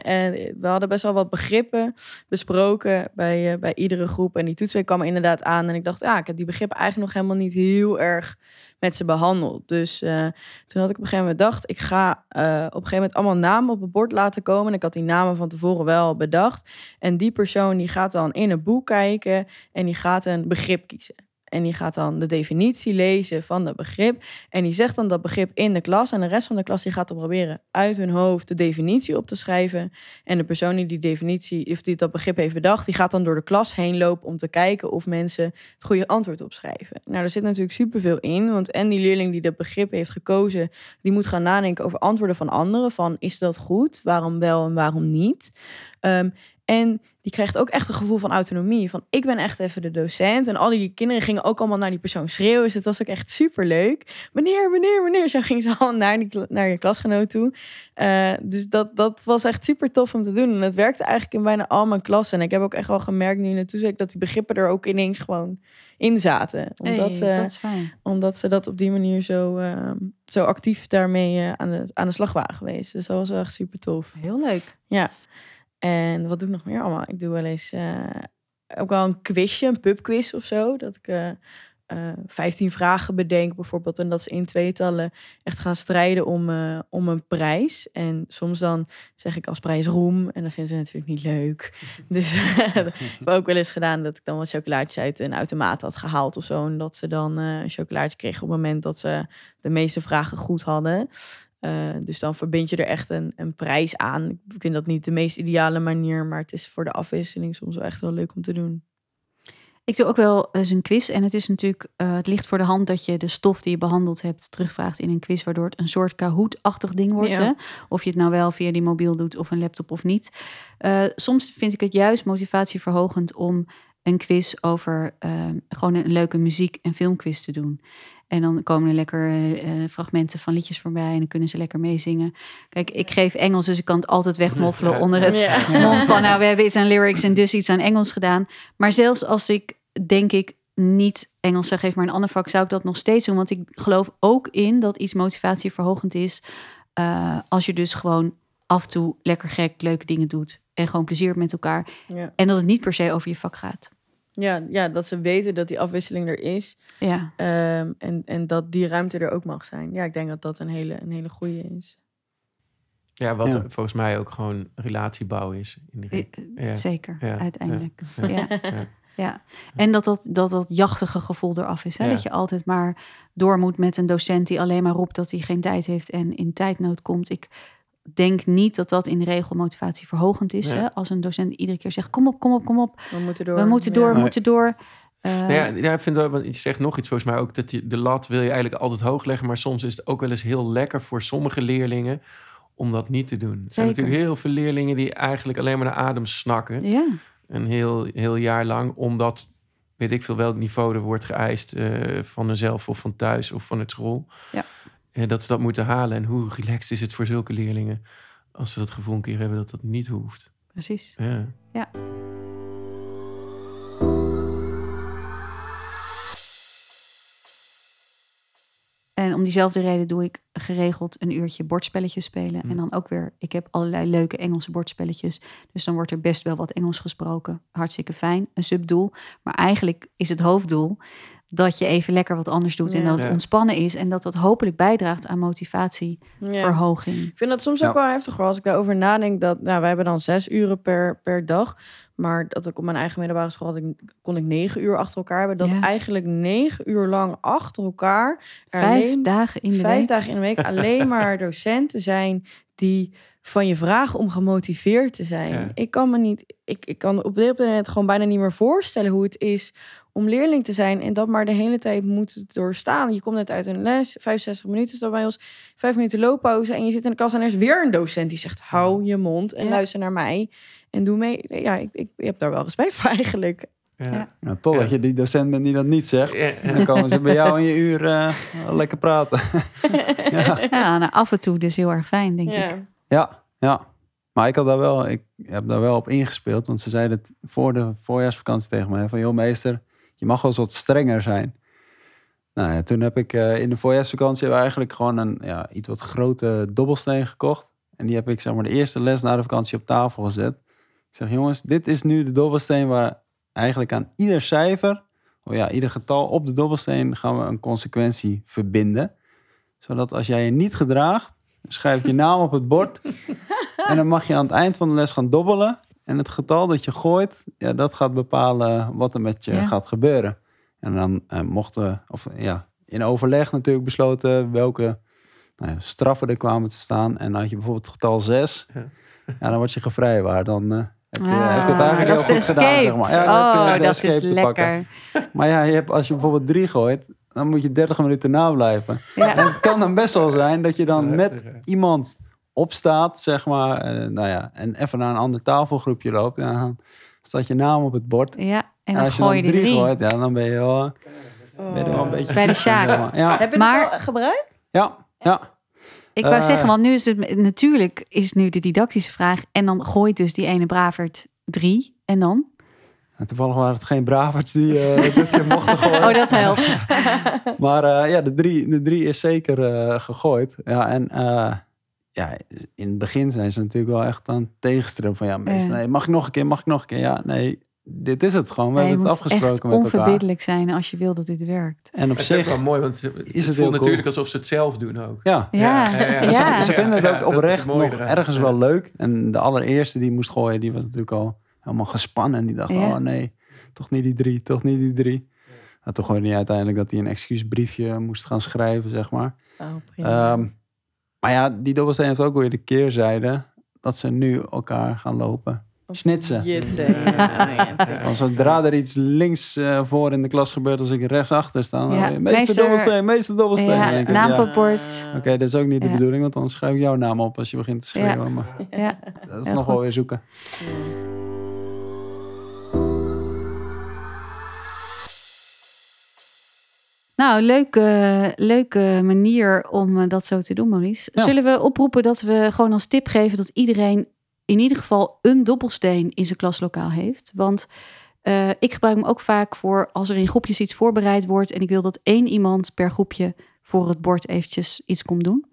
En we hadden best wel wat begrippen besproken bij, bij iedere groep. En die toetsweek kwam er inderdaad aan. En ik dacht, ja, ik heb die begrippen eigenlijk nog helemaal niet heel erg met ze behandeld. Dus eh, toen had ik op een gegeven moment bedacht, ik ga eh, op een gegeven moment allemaal namen op het bord laten komen. En ik had die namen van tevoren wel bedacht. En die persoon die gaat dan in een boek kijken en die gaat een begrip kiezen. En die gaat dan de definitie lezen van dat begrip. En die zegt dan dat begrip in de klas. En de rest van de klas die gaat dan proberen uit hun hoofd de definitie op te schrijven. En de persoon die die definitie, of die dat begrip heeft bedacht, die gaat dan door de klas heen lopen om te kijken of mensen het goede antwoord opschrijven. Nou, er zit natuurlijk superveel in. Want en die leerling die dat begrip heeft gekozen, die moet gaan nadenken over antwoorden van anderen. Van is dat goed? Waarom wel en waarom niet? Ehm, en die krijgt ook echt een gevoel van autonomie. Van ik ben echt even de docent. En al die kinderen gingen ook allemaal naar die persoon schreeuwen. Dus het was ook echt super leuk. Meneer, meneer, meneer. Zo ging ze al naar, die, naar je klasgenoot toe. Eh, dus dat, dat was echt super tof om te doen. En het werkte eigenlijk in bijna al mijn klassen. En ik heb ook echt wel gemerkt nu toezicht dat die begrippen er ook ineens gewoon in zaten. Omdat, Hey, eh, dat is fijn. omdat ze dat op die manier zo, eh, zo actief daarmee eh, aan, de, aan de slag waren geweest. Dus dat was wel echt super tof. Heel leuk. En wat doe ik nog meer allemaal? Ik doe wel eens eh, ook wel een quizje, een pubquiz of zo. Dat ik eh eh 15 vragen bedenk bijvoorbeeld. En dat ze in tweetallen echt gaan strijden om, eh, om een prijs. En soms dan zeg ik als prijs roem. En dat vinden ze natuurlijk niet leuk. *laughs* Dus *laughs* ik heb ook wel eens gedaan dat ik dan wat chocolaatjes uit een automaat had gehaald of zo. En dat ze dan eh, een chocolaatje kregen op het moment dat ze de meeste vragen goed hadden. Eh, dus dan verbind je er echt een, een prijs aan. Ik vind dat niet de meest ideale manier, maar het is voor de afwisseling soms wel echt wel leuk om te doen. Ik doe ook wel eens een quiz. En het is natuurlijk, eh, het ligt voor de hand dat je de stof die je behandeld hebt terugvraagt in een quiz, waardoor het een soort Kahoot-achtig ding wordt. Ja. Hè? Of je het nou wel via die mobiel doet of een laptop of niet. Eh, soms vind ik het juist motivatieverhogend om een quiz over gewoon een leuke muziek- en filmquiz te doen. En dan komen er lekker eh, fragmenten van liedjes voorbij en dan kunnen ze lekker meezingen. Kijk, ik geef Engels, dus ik kan het altijd wegmoffelen onder het Ja. mond van nou, we *laughs* hebben iets aan lyrics en dus iets aan Engels gedaan. Maar zelfs als ik, denk ik, niet Engels zou geven, maar een ander vak, zou ik dat nog steeds doen. Want ik geloof ook in dat iets motivatieverhogend is. eh, als je dus gewoon af en toe lekker gek, leuke dingen doet. En gewoon plezier met elkaar. Ja. En dat het niet per se over je vak gaat. Ja, ja, dat ze weten dat die afwisseling er is. Ja, ehm, en, en dat die ruimte er ook mag zijn. Ja, ik denk dat dat een hele, een hele goede is. Ja, wat Ja. volgens mij ook gewoon relatiebouw is. In die eh, Ja. zeker, Ja, uiteindelijk. ja, Ja. ja. *laughs* Ja. En dat dat, dat dat jachtige gevoel eraf is. Hè? Ja. Dat je altijd maar door moet met een docent die alleen maar roept dat hij geen tijd heeft en in tijdnood komt. Ik denk niet dat dat in de regel motivatieverhogend is. Ja. Hè? Als een docent iedere keer zegt: kom op, kom op, kom op. We moeten door. We moeten door, we moeten door. Eh, Nou ja, ja, ik vind dat, want je zegt nog iets volgens mij ook, dat je, de lat wil je eigenlijk altijd hoog leggen, maar soms is het ook wel eens heel lekker voor sommige leerlingen om dat niet te doen. Er zijn natuurlijk heel veel leerlingen die eigenlijk alleen maar naar adem snakken, ja, een heel, heel jaar lang, omdat, weet ik veel welk niveau er wordt geëist eh, van hunzelf of van thuis of van het school. Ja. En dat ze dat moeten halen. En hoe relaxed is het voor zulke leerlingen als ze dat gevoel een keer hebben dat dat niet hoeft. precies. Ja. En om diezelfde reden doe ik geregeld een uurtje bordspelletjes spelen. Hm. En dan ook weer, ik heb allerlei leuke Engelse bordspelletjes. Dus dan wordt er best wel wat Engels gesproken. Hartstikke fijn, een subdoel. Maar eigenlijk is het hoofddoel dat je even lekker wat anders doet. En dat het Ja. ontspannen is. En dat dat hopelijk bijdraagt aan motivatieverhoging. Ja. Ik vind dat soms ook Ja. wel heftig hoor. Als ik daarover nadenk, dat nou, wij hebben dan zes uren per, per dag. Maar dat ik op mijn eigen middelbare school had, ik, kon ik negen uur achter elkaar hebben. Dat Ja. eigenlijk negen uur lang achter elkaar. er Vijf alleen- dagen in de vijf week. dagen in de week *laughs* alleen maar docenten zijn die van je vragen om gemotiveerd te zijn. Ja. Ik kan me niet, ik, ik kan op dit moment gewoon bijna niet meer voorstellen hoe het is om leerling te zijn en dat maar de hele tijd moet doorstaan. Je komt net uit een les, 65 minuten is dat bij ons, vijf minuten looppauze en je zit in de klas en er is weer een docent die zegt hou je mond en Ja. luister naar mij en doe mee. Ja, ik, ik, ik heb daar wel respect voor eigenlijk. Ja. Ja. Nou, totdat Ja. je die docent bent die dat niet zegt. Ja. En dan komen ze bij jou in je uur eh, lekker praten. *laughs* ja. Ja, nou, af en toe dus heel erg fijn, denk ik. Ja. Ja, ja. Maar ik, had daar wel, ik heb daar wel op ingespeeld. Want ze zeiden het voor de voorjaarsvakantie tegen mij. Van, joh meester, je mag wel eens wat strenger zijn. Nou ja, toen heb ik eh, in de voorjaarsvakantie eigenlijk gewoon een ja, iets wat grote dobbelsteen gekocht. En die heb ik zeg maar de eerste les na de vakantie op tafel gezet. Ik zeg, jongens, dit is nu de dobbelsteen waar eigenlijk aan ieder cijfer, of ja, ieder getal op de dobbelsteen gaan we een consequentie verbinden. Zodat als jij je niet gedraagt, schrijf je naam op het bord. *laughs* en dan mag je aan het eind van de les gaan dobbelen. En het getal dat je gooit, ja, dat gaat bepalen wat er met je Ja. gaat gebeuren. En dan eh, mochten, of ja, in overleg natuurlijk besloten welke nou ja, straffen er kwamen te staan. En had je bijvoorbeeld het getal 6, Ja. ja, dan word je gevrijwaard. Dan eh, heb, je, Ah, heb je het eigenlijk dat heel goed gedaan, zeg maar. Ja, dan oh, dat is pakken. lekker. *laughs* Maar ja, je hebt, als je bijvoorbeeld 3 gooit, dan moet je 30 minuten nablijven. Ja. En het kan dan best wel zijn dat je dan hè? iemand opstaat, zeg maar, eh, nou ja, en even naar een ander tafelgroepje loopt. Ja, dan staat je naam op het bord. Ja, en En, dan als je gooi je dan die drie drie. gooit, ja, dan ben je wel, ben je wel een beetje... Bij de Sjaak. Ja, Heb je Maar- het al gebruikt? ja, ja. Ik wou Eh. zeggen, want nu is het natuurlijk is nu de didactische vraag. En dan gooit dus die ene Bravert drie. En dan? En toevallig waren het geen braverts die eh dit keer *laughs* mochten gooien. Oh, dat helpt. *laughs* Maar eh, ja, de drie, de drie is zeker eh, gegooid. Ja, en eh, ja, in het begin zijn ze natuurlijk wel echt aan het. Van ja, meester, Ja. nee, mag ik nog een keer, mag ik nog een keer? Ja, nee, dit is het gewoon. We je hebben het echt afgesproken met elkaar. onverbiddelijk zijn als je wil dat dit werkt. En op Het is ook zich, wel mooi, want het, het het voelt cool. natuurlijk alsof ze het zelf doen ook. ja. Ja, Ja, ja, ja. ja. Ze, ze vinden het Ja, ook is oprecht het nog ergens Ja. wel leuk. En de allereerste die moest gooien, die was natuurlijk al helemaal gespannen. En die dacht, Ja. oh nee, toch niet die drie, toch niet die drie. Nou, toen gooide hij uiteindelijk dat hij een excuusbriefje moest gaan schrijven, zeg maar. Oh, prima. Ehm, maar ja, die dobbelsteen heeft ook weer de keerzijde dat ze nu elkaar gaan lopen. Snitsen. Als zodra er iets links eh, voor in de klas gebeurt, als ik rechts achter sta, dan Ja, meester, meester- dobbelsteen, meester dobbelsteen. Ja, denk ik, ja, naam Oké, dat is ook niet de Ja. bedoeling, want dan schrijf ik jouw naam op als je begint te schreeuwen. Maar Ja. dat is nog wel weer zoeken. Nou, leuke, leuke manier om eh, dat zo te doen, Maurice. Ja. Zullen we oproepen dat we gewoon als tip geven dat iedereen in ieder geval een dobbelsteen in zijn klaslokaal heeft? Want eh, ik gebruik hem ook vaak voor als er in groepjes iets voorbereid wordt en ik wil dat één iemand per groepje voor het bord eventjes iets komt doen.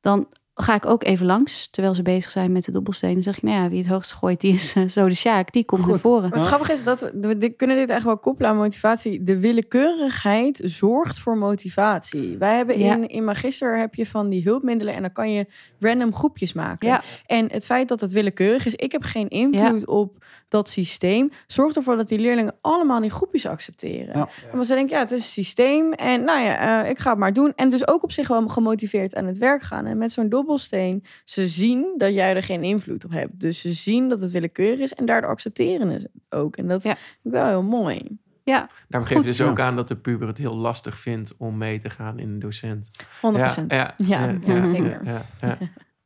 Dan ga ik ook even langs, terwijl ze bezig zijn met de dobbelstenen. Dan zeg ik, nou ja, wie het hoogste gooit, die is eh, zo de Sjaak. Die komt naar voren. Maar het grappige is dat we, we dit- kunnen dit echt wel koppelen aan motivatie. De willekeurigheid zorgt voor motivatie. Wij hebben Ja. in, in Magister heb je van die hulpmiddelen en dan kan je random groepjes maken. Ja. En het feit dat het willekeurig is, ik heb geen invloed op dat systeem, zorgt ervoor dat die leerlingen allemaal die groepjes accepteren. Ja. Want ze denken, ja, het is een systeem en nou ja, eh, ik ga het maar doen. En dus ook op zich wel gemotiveerd aan het werk gaan. En met zo'n dobbelsteen, ze zien dat jij er geen invloed op hebt. Dus ze zien dat het willekeurig is en daardoor accepteren ze het ook. En dat Ja. vind ik wel heel mooi. Ja, Daarom Goed. geef je dus Ja. ook aan dat de puber het heel lastig vindt om mee te gaan in een docent. 100%. Ja, Ja, ja, ja, ja, ja, zeker. ja, ja.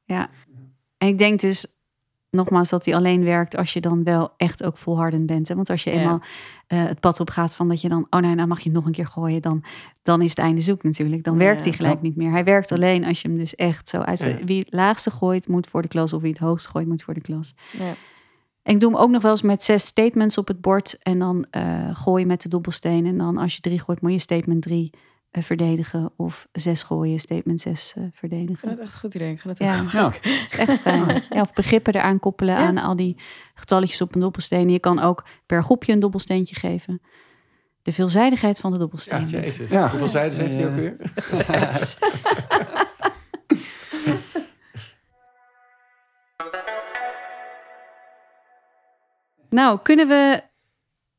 Ja, *laughs* en ik denk dus nogmaals dat hij alleen werkt als je dan wel echt ook volhardend bent. Hè? Want als je Ja. eenmaal eh, het pad op gaat van dat je dan, oh nee, nou mag je nog een keer gooien, dan, dan is het einde zoek natuurlijk. Dan Ja. werkt hij gelijk Ja. niet meer. Hij werkt alleen als je hem dus echt zo uit. Ja. Wie het laagste gooit, moet voor de klas, of wie het hoogste gooit, moet voor de klas. Ja. En ik doe hem ook nog wel eens met zes statements op het bord. En dan eh gooi je met de dobbelsteen. En dan als je drie gooit, moet je statement drie verdedigen. Of zes gooien, statement zes eh, verdedigen. vind het echt goed idee. Ik ga het Ja. echt Ja. Dat is echt fijn. Ja, of begrippen eraan koppelen Ja. aan al die getalletjes op een dobbelsteen. Je kan ook per groepje een dobbelsteentje geven. De veelzijdigheid van de Ja, dobbelsteen. jezus. Ja. Hoeveel zijdes heeft hij Ja. ook weer? *laughs* Nou, kunnen we.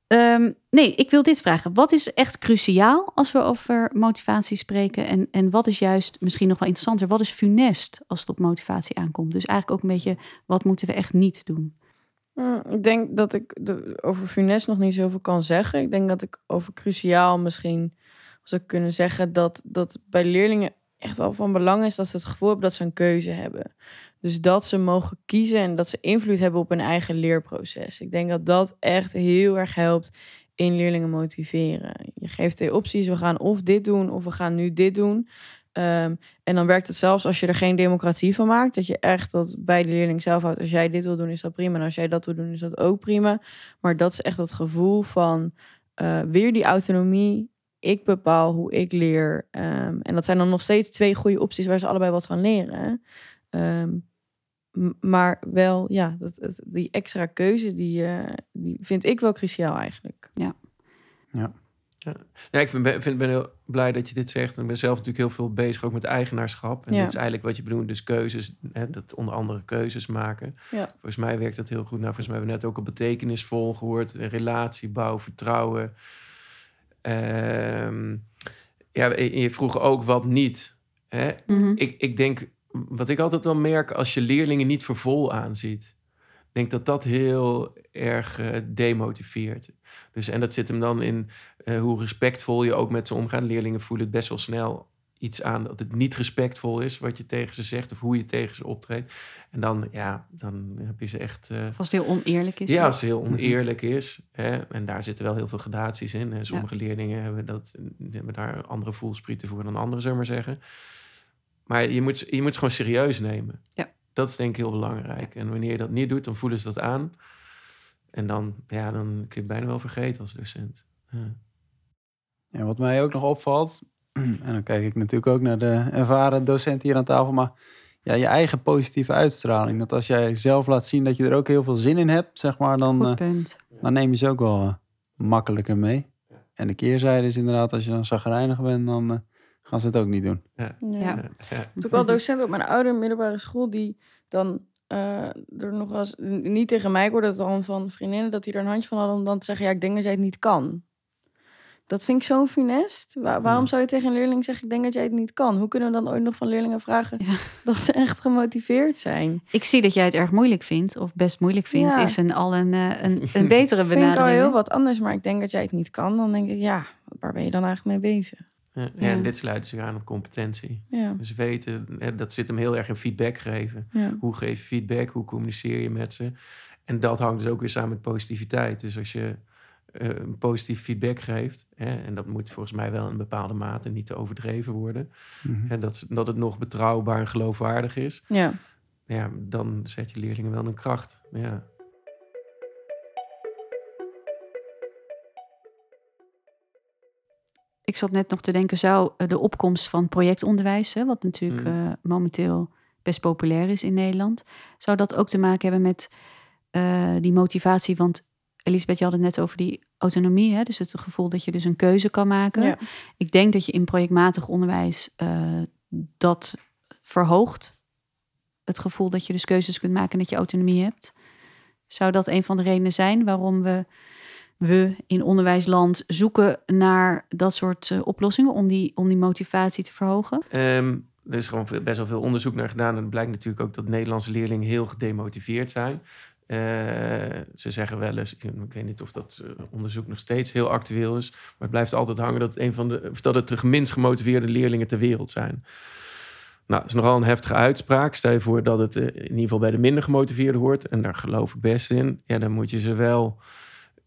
Ehm, nee, ik wil dit vragen. Wat is echt cruciaal als we over motivatie spreken? En, en wat is juist misschien nog wel interessanter? Wat is funest als het op motivatie aankomt? Dus eigenlijk ook een beetje, wat moeten we echt niet doen? Mm, Ik denk dat ik de, over Funest nog niet zoveel kan zeggen. Ik denk dat ik over cruciaal misschien zou kunnen zeggen dat, dat bij leerlingen echt wel van belang is dat ze het gevoel hebben dat ze een keuze hebben. Dus dat ze mogen kiezen en dat ze invloed hebben op hun eigen leerproces. Ik denk dat dat echt heel erg helpt in leerlingen motiveren. Je geeft twee opties. We gaan of dit doen of we gaan nu dit doen. Ehm, en dan werkt het zelfs als je er geen democratie van maakt. Dat je echt dat bij de leerling zelf houdt. Als jij dit wil doen, is dat prima. En als jij dat wil doen, is dat ook prima. Maar dat is echt het gevoel van eh, weer die autonomie. Ik bepaal hoe ik leer. Ehm, en dat zijn dan nog steeds twee goede opties waar ze allebei wat van leren. Ehm, maar wel, ja, dat, dat- die extra keuze, die, eh, die vind ik wel cruciaal eigenlijk. Ja, ik vind, ben, vind, ben heel blij dat je dit zegt. En ik ben zelf natuurlijk heel veel bezig ook met eigenaarschap. En Ja. dit is eigenlijk wat je bedoelt, dus keuzes. Hè, dat onder andere keuzes maken. Ja. Volgens mij werkt dat heel goed. Nou, volgens mij hebben we net ook al betekenisvol gehoord. Een relatie bouwen, vertrouwen. Ehm, ja, je vroeg ook wat niet. Hè? Mhm. Ik, ik denk, wat ik altijd wel merk, als je leerlingen niet voor vol aanziet. Ik denk dat dat heel erg eh, demotiveert. Dus, en dat zit hem dan in eh, hoe respectvol je ook met ze omgaat. Leerlingen voelen het best wel snel iets aan dat het niet respectvol is wat je tegen ze zegt of hoe je tegen ze optreedt. En dan, ja, dan heb je ze echt. eh, Of als het heel oneerlijk is. ja, als het heel oneerlijk is. Hè, en daar zitten wel heel veel gradaties in. Hè. Sommige leerlingen hebben, dat, hebben daar andere voelsprieten voor dan anderen, zullen we maar zeggen. Maar je moet, je moet het gewoon serieus nemen. Ja. Dat is denk ik heel belangrijk. En wanneer je dat niet doet, dan voelen ze dat aan. En dan, ja, dan kun je het bijna wel vergeten als docent. Ja. Ja, wat mij ook nog opvalt, *clears throat* en dan kijk ik natuurlijk ook naar de ervaren docent hier aan tafel, maar ja, je eigen positieve uitstraling. Dat als jij zelf laat zien dat je er ook heel veel zin in hebt, zeg maar, dan, Goed eh, punt. dan neem je ze ook wel eh, makkelijker mee. En de keerzijde is inderdaad, als je dan zagrijnig bent, dan eh, gaan ze het ook niet doen. Ja. Ja. Ja. Ik ook wel docenten op mijn oude middelbare school die dan eh, er nog wel eens niet tegen mij, ik hoorde het dan van vriendinnen, dat die er een handje van hadden om dan te zeggen, ja, ik denk dat jij het niet kan. Dat vind ik zo funest. Wa- waarom Ja. zou je tegen een leerling zeggen, ik denk dat jij het niet kan? Hoe kunnen we dan ooit nog van leerlingen vragen Ja. dat ze echt gemotiveerd zijn? Ik zie dat jij het erg moeilijk vindt, of best moeilijk vindt, Ja. is een, al een, eh, een, *laughs* een betere vind ik al benadering. heel wat anders, maar ik denk dat jij het niet kan. Dan denk ik, ja, waar ben je dan eigenlijk mee bezig? Ja, en dit sluit zich aan op competentie. Ja, Dus weten, hè, dat zit hem heel erg in feedback geven. ja. Hoe geef je feedback? Hoe communiceer je met ze? En dat hangt dus ook weer samen met positiviteit. Dus als je eh, een positief feedback geeft, hè, en dat moet volgens mij wel in een bepaalde mate niet te overdreven worden, Mhm. en dat, ze- dat het nog betrouwbaar en geloofwaardig is, ja. ja, dan zet je leerlingen wel een kracht. Ja. Ik zat net nog te denken, zou eh, de opkomst van projectonderwijs, hè, wat natuurlijk Mm. eh, momenteel best populair is in Nederland, zou dat ook te maken hebben met eh, die motivatie? Want Elisabeth, je had het net over die autonomie, hè, dus het gevoel dat je dus een keuze kan maken. ja. Ik denk dat je in projectmatig onderwijs dat verhoogt. Het gevoel dat je dus keuzes kunt maken en dat je autonomie hebt. Zou dat een van de redenen zijn waarom we, we in onderwijsland zoeken naar dat soort eh, oplossingen om die, om die motivatie te verhogen? Ehm, er is gewoon best wel veel onderzoek naar gedaan. En het blijkt natuurlijk ook dat Nederlandse leerlingen heel gedemotiveerd zijn. Eh, ze zeggen wel eens, ik weet niet of dat eh, onderzoek nog steeds heel actueel is, maar het blijft altijd hangen dat het, een van de, dat het de minst gemotiveerde leerlingen ter wereld zijn. Nou, dat is nogal een heftige uitspraak. Stel je voor dat het in ieder geval bij de minder gemotiveerden hoort, en daar geloof ik best in. Ja, dan moet je ze wel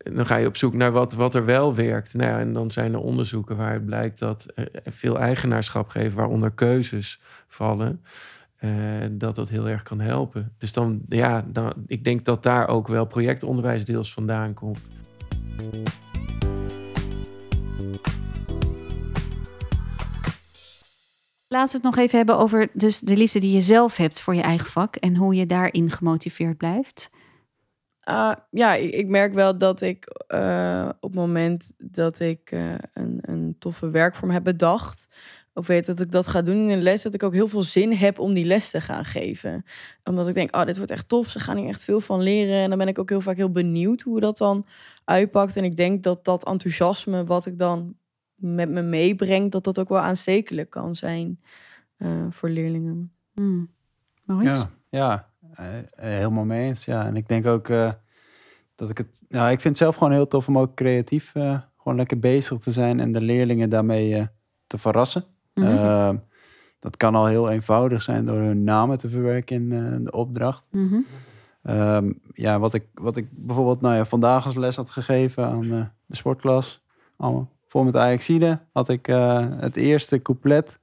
dan ga je op zoek naar wat, wat er wel werkt. Nou en dan zijn er onderzoeken waaruit blijkt dat eh, veel eigenaarschap geven, waaronder keuzes vallen, eh, dat dat heel erg kan helpen. Dus dan, ja, dan, ik denk dat daar ook wel projectonderwijs deels vandaan komt. Laten we het nog even hebben over dus de liefde die je zelf hebt voor je eigen vak en hoe je daarin gemotiveerd blijft. Ah, ja, ik, ik merk wel dat ik eh, op het moment dat ik eh, een, een toffe werkvorm heb bedacht, of weet dat ik dat ga doen in een les, dat ik ook heel veel zin heb om die les te gaan geven. Omdat ik denk, oh, dit wordt echt tof, ze gaan hier echt veel van leren. En dan ben ik ook heel vaak heel benieuwd hoe dat dan uitpakt. En ik denk dat dat enthousiasme wat ik dan met me meebreng, dat dat ook wel aanstekelijk kan zijn eh, voor leerlingen. Hmm. Ja, ja helemaal mee eens. Ja. En ik denk ook eh, dat ik het... Ja, ik vind het zelf gewoon heel tof om ook creatief eh, gewoon lekker bezig te zijn en de leerlingen daarmee eh, te verrassen. Mhm. Ehm, dat kan al heel eenvoudig zijn door hun namen te verwerken in eh, de opdracht. Mhm. Ehm, ja, wat ik, wat ik bijvoorbeeld nou ja, vandaag als les had gegeven aan eh, de sportklas, allemaal voor met Ajaxide, had ik eh, het eerste couplet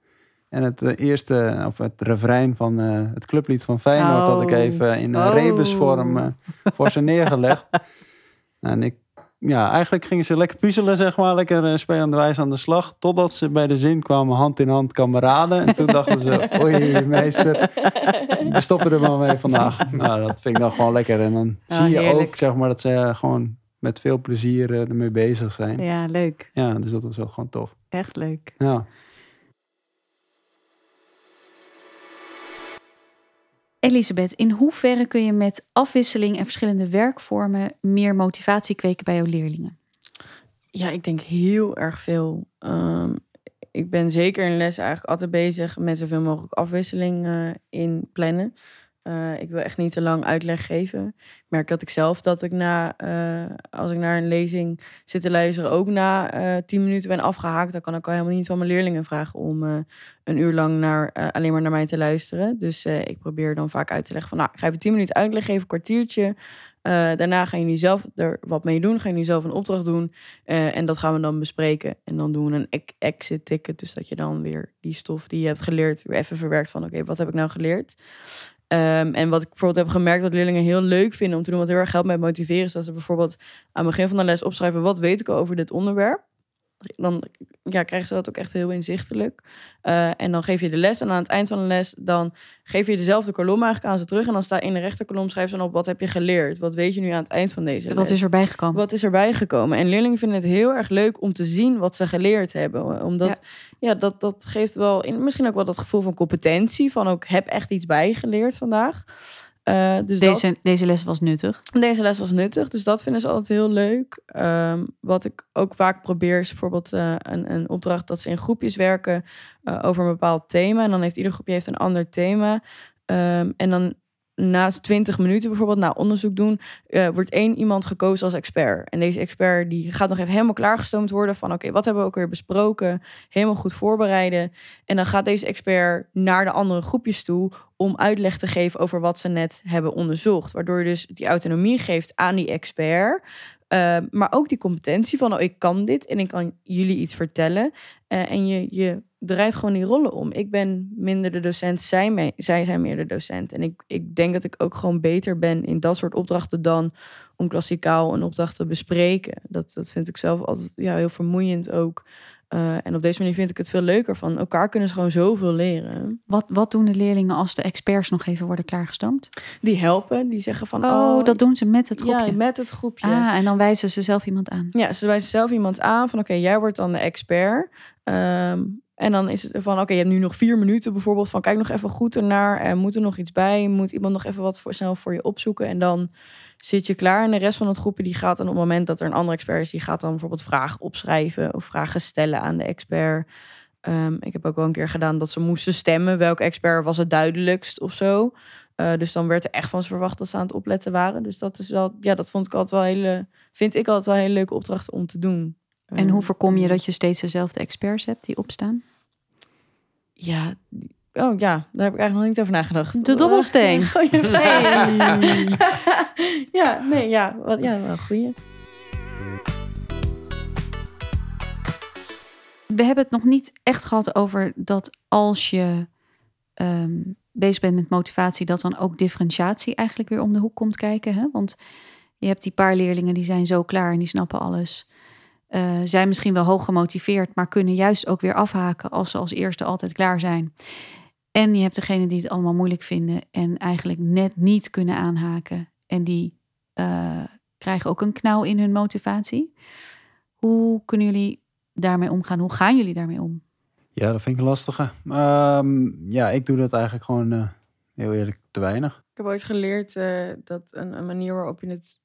en het eh, eerste, of het refrein van eh, het clublied van Feyenoord had ik Oh. even in een Oh. rebusvorm eh, voor ze neergelegd. *laughs* en ik, ja, eigenlijk gingen ze lekker puzzelen, zeg maar, lekker spelende wijze aan de slag, totdat ze bij de zin kwamen hand in hand kameraden. En toen dachten ze, *laughs* oei meester, we stoppen er maar mee vandaag. Nou, dat vind ik dan gewoon lekker. En dan Ja, zie je heerlijk. ook, zeg maar, dat ze eh, gewoon met veel plezier eh, ermee bezig zijn. Ja. Ja, leuk. dus dat was wel gewoon tof. Echt leuk. Ja. Elisabeth, in hoeverre kun je met afwisseling en verschillende werkvormen meer motivatie kweken bij jouw leerlingen? Ja, ik denk heel erg veel. Ehm, ik ben zeker in les eigenlijk altijd bezig met zoveel mogelijk afwisseling eh, in plannen. Eh, ik wil echt niet te lang uitleg geven. Ik merk dat ik zelf dat ik na, eh, als ik naar een lezing zit te luisteren, ook na eh tien minuten ben afgehaakt. Dan kan ik al helemaal niet van mijn leerlingen vragen om een uur lang naar, alleen maar naar mij te luisteren. Dus ik probeer dan vaak uit te leggen van, nou, ik ga even tien minuten uitleg geven, een kwartiertje. Daarna gaan jullie zelf er wat mee doen. Gaan jullie zelf een opdracht doen. En dat gaan we dan bespreken. En dan doen we een ex- exit ticket. Dus dat je dan weer die stof die je hebt geleerd... weer even verwerkt van... oké, wat heb ik nou geleerd? Ehm, en wat ik bijvoorbeeld heb gemerkt... dat leerlingen heel leuk vinden om te doen... wat heel erg helpt met motiveren... is dat ze bijvoorbeeld aan het begin van de les opschrijven... wat weet ik over dit onderwerp? Dan ja, krijgen ze dat ook echt heel inzichtelijk. Eh, en dan geef je de les. En aan het eind van de les... dan geef je dezelfde kolom eigenlijk aan ze terug. En dan staat in de rechterkolom... schrijf ze dan op... wat heb je geleerd? Wat weet je nu aan het eind van deze les? Wat is erbij gekomen? Wat is erbij gekomen? En leerlingen vinden het heel erg leuk om te zien wat ze geleerd hebben. Omdat, ja, dat, dat geeft wel in, misschien ook wel dat gevoel van competentie. Van ook, heb echt iets bijgeleerd vandaag. Eh, dus dat- Deze, deze les was nuttig. deze les was nuttig, dus dat vinden ze altijd heel leuk. Ehm, wat ik ook vaak probeer is bijvoorbeeld eh, een, een opdracht dat ze in groepjes werken eh, over een bepaald thema. En dan heeft ieder groepje heeft een ander thema. Ehm, en dan na 20 minuten bijvoorbeeld, na onderzoek doen, eh, wordt één iemand gekozen als expert. En deze expert die gaat nog even helemaal klaargestoomd worden van oké, wat hebben we ook weer besproken? Helemaal goed voorbereiden. En dan gaat deze expert naar de andere groepjes toe om uitleg te geven over wat ze net hebben onderzocht. Waardoor je dus die autonomie geeft aan die expert. eh, maar ook die competentie van, oh, ik kan dit en ik kan jullie iets vertellen. Eh, en je, je draait gewoon die rollen om. Ik ben minder de docent, zij, me- zij zijn meer de docent. En ik, ik denk dat ik ook gewoon beter ben in dat soort opdrachten dan om klassikaal een opdracht te bespreken. Dat, dat vind ik zelf altijd ja, heel vermoeiend ook. Eh, en op deze manier vind ik het veel leuker. Van elkaar kunnen ze gewoon zoveel leren. Wat, wat doen de leerlingen als de experts nog even worden klaargestoomd? Die helpen, die zeggen van... Oh, dat doen ze met het groepje. Ja, met het groepje. Ah, en dan wijzen ze zelf iemand aan. Ja, ze wijzen zelf iemand aan van oké, jij wordt dan de expert. Ehm, en dan is het van oké, je hebt nu nog vier minuten bijvoorbeeld van kijk nog even goed ernaar. En moet er nog iets bij? Moet iemand nog even wat voor, snel voor je opzoeken? En dan zit je klaar. En de rest van het groepje die gaat dan op het moment dat er een andere expert is, die gaat dan bijvoorbeeld vragen opschrijven of vragen stellen aan de expert. Ehm, ik heb ook wel een keer gedaan dat ze moesten stemmen. Welke expert was het duidelijkst of zo. Eh, dus dan werd er echt van ze verwacht dat ze aan het opletten waren. Dus dat is wel, ja, dat vond ik altijd wel hele, vind ik altijd wel hele leuke opdracht om te doen. En hoe Eh, voorkom je dat je steeds dezelfde experts hebt die opstaan? Ja, oh ja, daar heb ik eigenlijk nog niet over nagedacht. De dobbelsteen. *laughs* Goeie vraag. ja, nee, ja, wat, ja, wel een goeie. We hebben het nog niet echt gehad over dat als je ehm, bezig bent met motivatie, dat dan ook differentiatie eigenlijk weer om de hoek komt kijken. Hè? Want je hebt die paar leerlingen die zijn zo klaar en die snappen alles. Eh, zijn misschien wel hoog gemotiveerd, maar kunnen juist ook weer afhaken als ze als eerste altijd klaar zijn. En je hebt degene die het allemaal moeilijk vinden en eigenlijk net niet kunnen aanhaken. En die eh, krijgen ook een knauw in hun motivatie. Hoe kunnen jullie daarmee omgaan? Hoe gaan jullie daarmee om? Ja, dat vind ik een lastige. Ehm, ja, ik doe dat eigenlijk gewoon eh, heel eerlijk te weinig. Ik heb ooit geleerd dat een, een manier waarop je het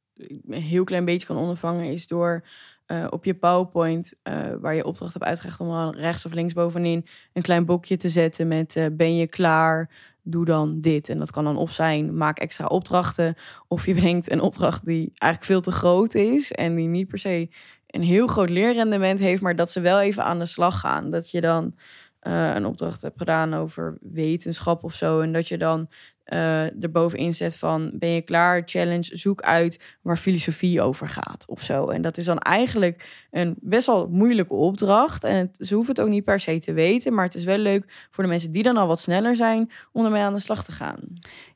een heel klein beetje kan ondervangen is door eh, op je PowerPoint, eh, waar je opdracht hebt uitgerecht om dan rechts of links bovenin een klein bokje te zetten met eh, ben je klaar? Doe dan dit. En dat kan dan of zijn, maak extra opdrachten. Of je *laughs* bedenkt een opdracht die eigenlijk veel te groot is en die niet per se een heel groot leerrendement heeft, maar dat ze wel even aan de slag gaan. Dat je dan een opdracht hebt gedaan over wetenschap of zo. En dat je dan eh erbovenin zet van ben je klaar? Challenge, zoek uit waar filosofie over gaat of zo. En dat is dan eigenlijk een best wel moeilijke opdracht. En het, ze hoeven het ook niet per se te weten, maar het is wel leuk voor de mensen die dan al wat sneller zijn om ermee aan de slag te gaan.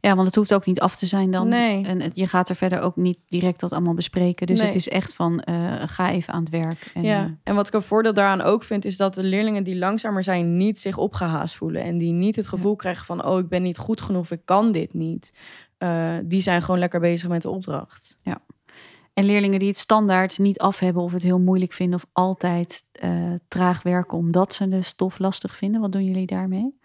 Ja, want het hoeft ook niet af te zijn dan. Nee. En het- je gaat er verder ook niet direct dat allemaal bespreken. Dus Nee. het is echt van, eh, ga even aan het werk. En, ja, eh, en wat ik een voordeel daaraan ook vind, is dat de leerlingen die langzamer zijn niet zich opgehaast voelen. En die niet het gevoel krijgen van, oh, ik ben niet goed genoeg, ik kan dit niet. Eh, die zijn gewoon lekker bezig met de opdracht. En leerlingen die het standaard niet af hebben of het heel moeilijk vinden of altijd eh, traag werken omdat ze de stof lastig vinden. Wat doen jullie daarmee?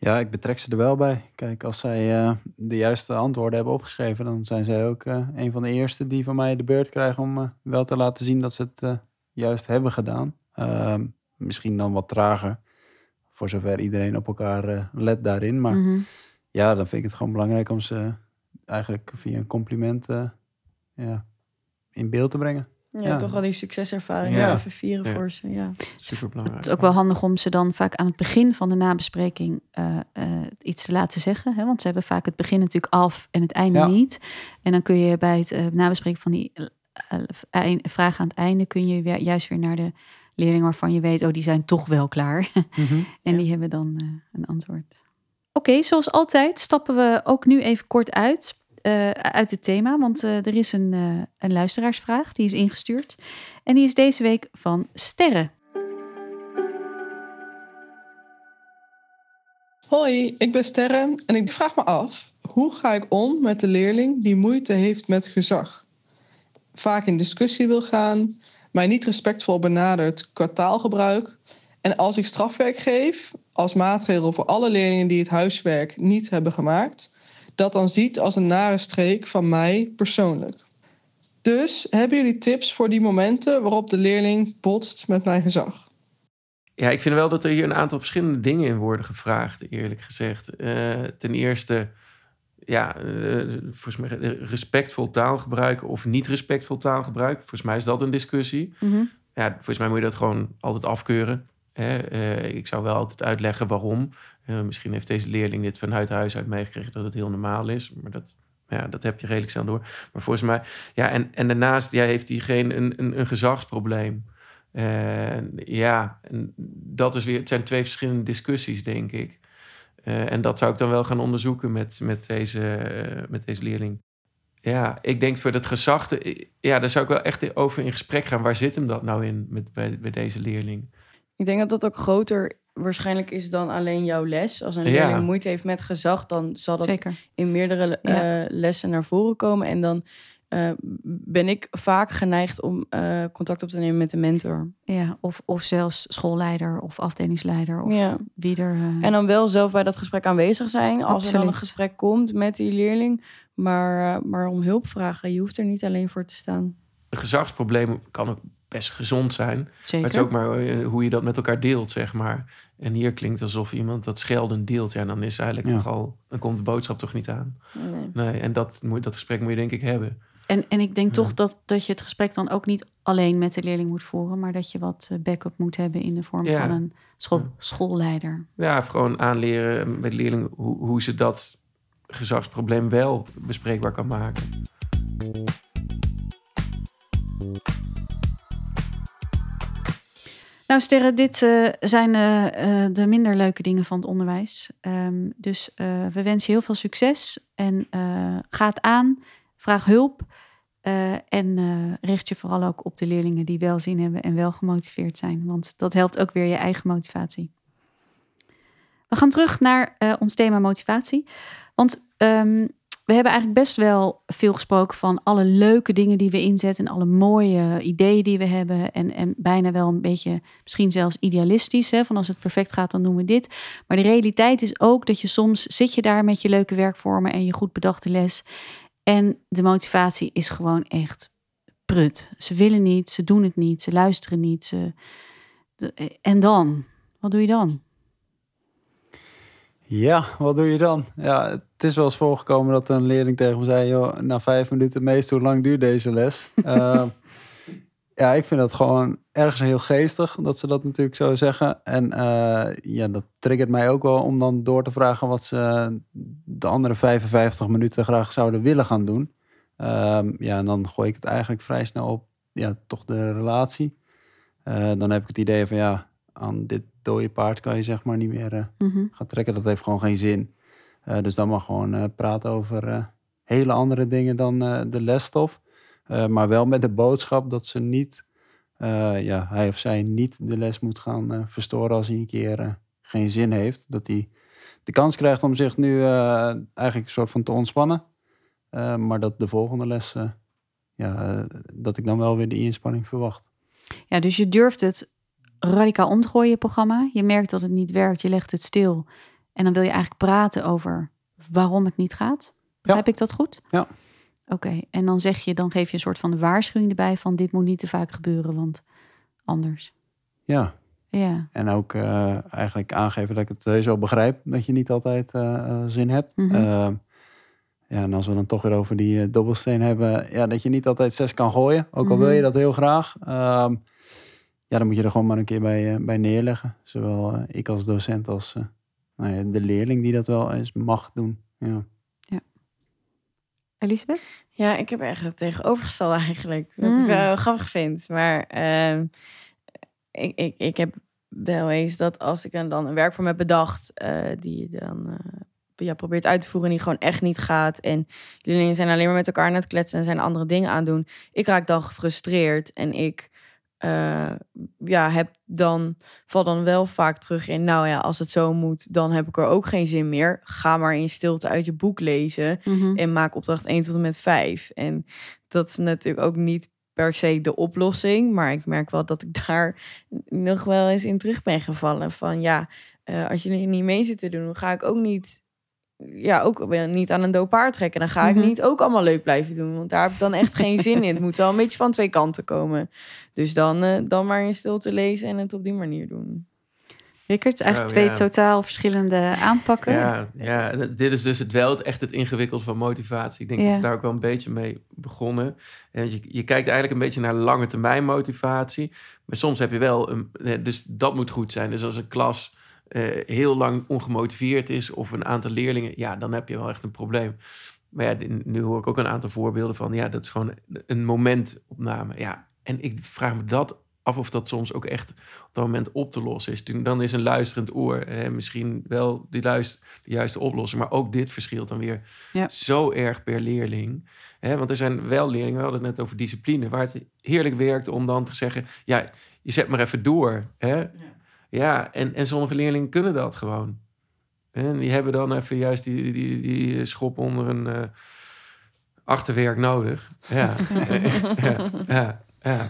Ja, ik betrek ze er wel bij. Kijk, als zij eh, de juiste antwoorden hebben opgeschreven, dan zijn zij ook eh, een van de eerste die van mij de beurt krijgen om wel te laten zien dat ze het eh, juist hebben gedaan. Ehm, misschien dan wat trager, voor zover iedereen op elkaar eh, let daarin. Maar Mhm. ja, dan vind ik het gewoon belangrijk om ze eigenlijk via een compliment eh, ja, in beeld te brengen. Ja, Ja. toch wel die succeservaring Ja. even vieren Ja. voor ze. Ja. Super belangrijk. Het is ook wel handig om ze dan vaak aan het begin van de nabespreking eh, eh, iets te laten zeggen. Hè? Want ze hebben vaak het begin natuurlijk af en het einde Ja. niet. En dan kun je bij het nabespreken van die vraag aan het einde... kun je weer, juist weer naar de leerlingen waarvan je weet... oh, die zijn toch wel klaar. *laughs* En Ja. die hebben dan eh, een antwoord. Oké, zoals altijd stappen we ook nu even kort uit, eh, uit het thema. Want eh, er is een, eh, een luisteraarsvraag, die is ingestuurd. En die is deze week van Sterren. Hoi, ik ben Sterre en ik vraag me af, hoe ga ik om met de leerling die moeite heeft met gezag? Vaak in discussie wil gaan, mij niet respectvol benadert qua taalgebruik. En als ik strafwerk geef, als maatregel voor alle leerlingen die het huiswerk niet hebben gemaakt, dat dan ziet als een nare streek van mij persoonlijk. Dus hebben jullie tips voor die momenten waarop de leerling botst met mijn gezag? Ja, ik vind wel dat er hier een aantal verschillende dingen in worden gevraagd, eerlijk gezegd. Eh, ten eerste, ja, eh, volgens mij eh, respectvol taalgebruik of niet respectvol taalgebruik. Volgens mij is dat een discussie. Mhm. Ja, volgens mij moet je dat gewoon altijd afkeuren. Hè? Eh, ik zou wel altijd uitleggen waarom. Misschien heeft deze leerling dit vanuit huis uit meegekregen dat het heel normaal is. Maar dat, ja, dat heb je redelijk snel door. Maar volgens mij, ja, en, en daarnaast ja, heeft diegene een, een, een gezagsprobleem. Ja, en dat is weer, het zijn twee verschillende discussies, denk ik. Eh, en dat zou ik dan wel gaan onderzoeken met, met, deze, eh, met deze leerling. Ja, ik denk voor dat gezag, ja, daar zou ik wel echt over in gesprek gaan. Waar zit hem dat nou in met, bij, bij deze leerling? Ik denk dat dat ook groter waarschijnlijk is dan alleen jouw les. Als een Ja. leerling moeite heeft met gezag, dan zal dat Zeker. in meerdere Ja. eh, lessen naar voren komen. En dan eh, ben ik vaak geneigd om eh, contact op te nemen met de mentor. Ja, of, of zelfs schoolleider of afdelingsleider of Ja. wie er... eh, En dan wel zelf bij dat gesprek aanwezig zijn. Als er dan een gesprek komt met die leerling. Maar, eh, maar om hulp vragen. Je hoeft er niet alleen voor te staan. Een gezagsprobleem kan ook best gezond zijn. Maar zeker. het is ook maar hoe je dat met elkaar deelt, zeg maar. En hier klinkt alsof iemand dat schelden deelt. Ja, dan is eigenlijk Ja. toch al... Dan komt de boodschap toch niet aan. Nee. Nee, en dat, moet, dat gesprek moet je denk ik hebben. En, en ik denk Ja. toch dat, dat je het gesprek dan ook niet alleen met de leerling moet voeren, maar dat je wat eh, backup moet hebben in de vorm Ja. van een school, Ja. schoolleider. Ja, gewoon aanleren met leerlingen hoe, hoe ze dat gezagsprobleem wel bespreekbaar kan maken. Nou, Sterre, dit eh, zijn eh, de minder leuke dingen van het onderwijs. Ehm, dus we wensen je heel veel succes en ga het aan, vraag hulp eh, en eh, richt je vooral ook op de leerlingen die wel zin hebben en wel gemotiveerd zijn, want dat helpt ook weer je eigen motivatie. We gaan terug naar eh, ons thema motivatie, want ehm, we hebben eigenlijk best wel veel gesproken van alle leuke dingen die we inzetten en alle mooie ideeën die we hebben. En, en bijna wel een beetje, misschien zelfs idealistisch, hè, van als het perfect gaat, dan doen we dit. Maar de realiteit is ook dat je soms zit je daar met je leuke werkvormen en je goed bedachte les. En de motivatie is gewoon echt prut. Ze willen niet, ze doen het niet, ze luisteren niet. Ze... de- En dan? Wat doe je dan? Ja, wat doe je dan? Ja, het is wel eens voorgekomen dat een leerling tegen me zei... Joh, na vijf minuten meestal, hoe lang duurt deze les? Eh, *laughs* ja, ik vind dat gewoon ergens heel geestig dat ze dat natuurlijk zo zeggen. En eh, ja, dat triggert mij ook wel om dan door te vragen... wat ze de andere 55 minuten graag zouden willen gaan doen. Ehm, ja, en dan gooi ik het eigenlijk vrij snel op ja, toch de relatie. Eh, dan heb ik het idee van ja, aan dit dode paard kan je zeg maar niet meer... eh, Mhm. gaat trekken, dat heeft gewoon geen zin. Dus dan mag gewoon praten over hele andere dingen dan de lesstof. Eh, maar wel met de boodschap dat ze niet, eh, ja, hij of zij niet de les moet gaan eh, verstoren als hij een keer geen zin heeft. Dat hij de kans krijgt om zich nu eigenlijk een soort van te ontspannen. Maar dat de volgende les, ja, dat ik dan wel weer die inspanning verwacht. Ja, dus je durft het radicaal om te gooien, je programma. Je merkt dat het niet werkt, je legt het stil. En dan wil je eigenlijk praten over waarom het niet gaat. Begrijp ik dat goed? Ja. Oké, en dan zeg je, dan geef je een soort van de waarschuwing erbij van dit moet niet te vaak gebeuren, want anders. Ja, Ja. En ook eh, eigenlijk aangeven dat ik het wel begrijp dat je niet altijd eh, eh, zin hebt. Mhm. Ja, en als we dan toch weer over die dobbelsteen hebben, ja, dat je niet altijd zes kan gooien. Ook al wil je Mhm. dat heel graag. Ehm, ja, dan moet je er gewoon maar een keer bij, bij neerleggen. Zowel ik als docent als nou ja, de leerling die dat wel eens mag doen. Ja. Elisabeth? Ja, ik heb echt het tegenovergestelde eigenlijk. Wat Mm. ik wel grappig vind. Maar ehm, ik, ik, ik heb wel eens dat als ik dan een werkvorm heb bedacht... eh, die je dan eh, ja, probeert uit te voeren en die gewoon echt niet gaat... en leerlingen zijn alleen maar met elkaar aan het kletsen... en zijn andere dingen aan het doen. Ik raak dan gefrustreerd en ik... eh, ja, heb dan, val dan wel vaak terug in... nou ja, als het zo moet, dan heb ik er ook geen zin meer. Ga maar in stilte uit je boek lezen en maak opdracht 1 tot en met 5. En dat is natuurlijk ook niet per se de oplossing, maar ik merk wel dat ik *laughs* daar nog wel eens in terug ben gevallen. Van ja, eh, als je er niet mee zit te doen, dan ga ik ook niet ja, ook niet aan een dood paard trekken. Dan ga ik Mhm. niet ook allemaal leuk blijven doen. Want daar heb ik dan echt geen *laughs* zin in. Het moet wel een beetje van twee kanten komen. Dus dan, eh, dan maar in stilte lezen en het op die manier doen. Rickert, eigenlijk Zo, twee ja. totaal verschillende aanpakken. Ja, ja, dit is dus het wel echt het ingewikkeld van motivatie. Ik denk Ja. dat ze daar ook wel een beetje mee begonnen. En je, je kijkt eigenlijk een beetje naar lange termijn motivatie. Maar soms heb je wel een. eh, Dus dat moet goed zijn. Dus als een klas eh, heel lang ongemotiveerd is, of een aantal leerlingen, ja, dan heb je wel echt een probleem. Maar ja, nu hoor ik ook een aantal voorbeelden van. Ja, dat is gewoon een momentopname. Ja, en ik vraag me dat af of dat soms ook echt op dat moment op te lossen is. Toen- Dan is een luisterend oor eh, misschien wel die luister, de juiste oplossing. Maar ook dit verschilt dan weer Ja. zo erg per leerling. Hè, want er zijn wel leerlingen, we hadden het net over discipline, waar het heerlijk werkt om dan te zeggen: ja, je zet maar even door. Hè? Ja, en, en sommige leerlingen kunnen dat gewoon. En die hebben dan even juist die, die, die schop onder een eh, achterwerk nodig. Ja, *laughs* *laughs* ja, ja, ja.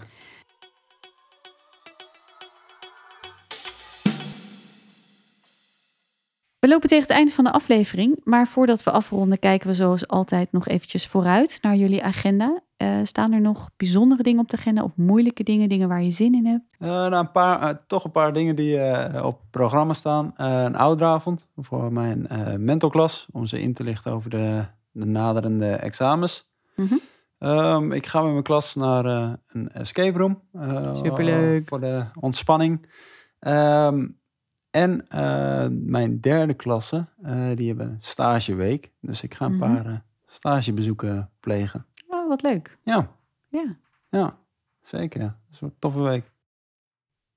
We lopen tegen het einde van de aflevering, maar voordat we afronden kijken we zoals altijd nog eventjes vooruit naar jullie agenda. Eh, staan er nog bijzondere dingen op de agenda of moeilijke dingen, dingen waar je zin in hebt? Eh, nou, een paar, eh, toch een paar dingen die op programma staan. Een ouderavond voor mijn mentorklas, om ze in te lichten over de, de naderende examens. Mhm. Ehm, ik ga met mijn klas naar een escape room. Superleuk. Voor de ontspanning. Ehm, en eh, mijn derde klasse, eh, die hebben stageweek. Dus ik ga een Mhm. paar eh, stagebezoeken plegen. Oh, wat leuk. Ja, Ja. ja zeker. Dat is een toffe week.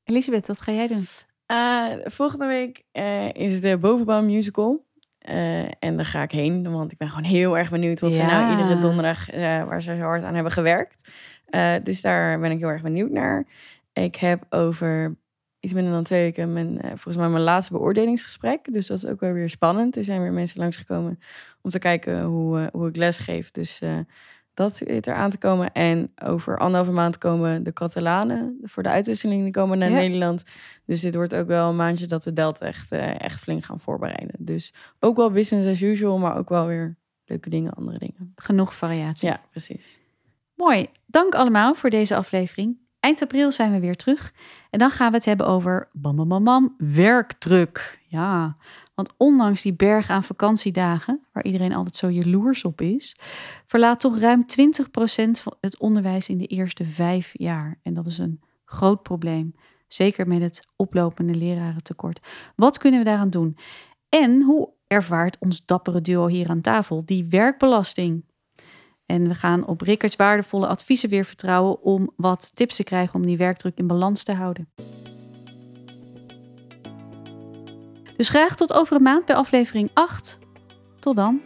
Elisabeth, wat ga jij doen? Eh, volgende week eh, is de Bovenbouw Musical. Eh, en daar ga ik heen, want ik ben gewoon heel erg benieuwd wat ze nou iedere donderdag, eh, waar ze zo hard aan hebben gewerkt. Eh, dus daar ben ik heel erg benieuwd naar. Ik heb over iets minder dan twee weken mijn, eh, volgens mij mijn laatste beoordelingsgesprek. Dus dat is ook wel weer spannend. Er zijn weer mensen langsgekomen om te kijken hoe, eh, hoe ik lesgeef. Dus eh, dat zit er aan te komen. En over anderhalve maand komen de Catalanen voor de uitwisseling. Die komen naar Ja. Nederland. Dus dit wordt ook wel een maandje dat we Delta echt, echt flink gaan voorbereiden. Dus ook wel business as usual, maar ook wel weer leuke dingen, andere dingen. Genoeg variatie. Ja, precies. Mooi. Dank allemaal voor deze aflevering. Eind april zijn we weer terug. En dan gaan we het hebben over bam, bam, bam, werkdruk. Ja, want ondanks die berg aan vakantiedagen, waar iedereen altijd zo jaloers op is, verlaat toch ruim 20% van het onderwijs in de eerste vijf jaar. En dat is een groot probleem. Zeker met het oplopende lerarentekort. Wat kunnen we daaraan doen? En hoe ervaart ons dappere duo hier aan tafel die werkbelasting? En we gaan op Rickards waardevolle adviezen weer vertrouwen om wat tips te krijgen om die werkdruk in balans te houden. Dus graag tot over een maand bij aflevering 8. Tot dan.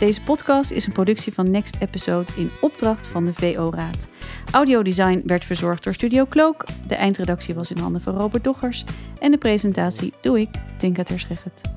Deze podcast is een productie van Next Episode in opdracht van de VO-raad. Audiodesign werd verzorgd door Studio Cloak. De eindredactie was in handen van Robert Doggers. En de presentatie doe ik, Tinka Terschegget.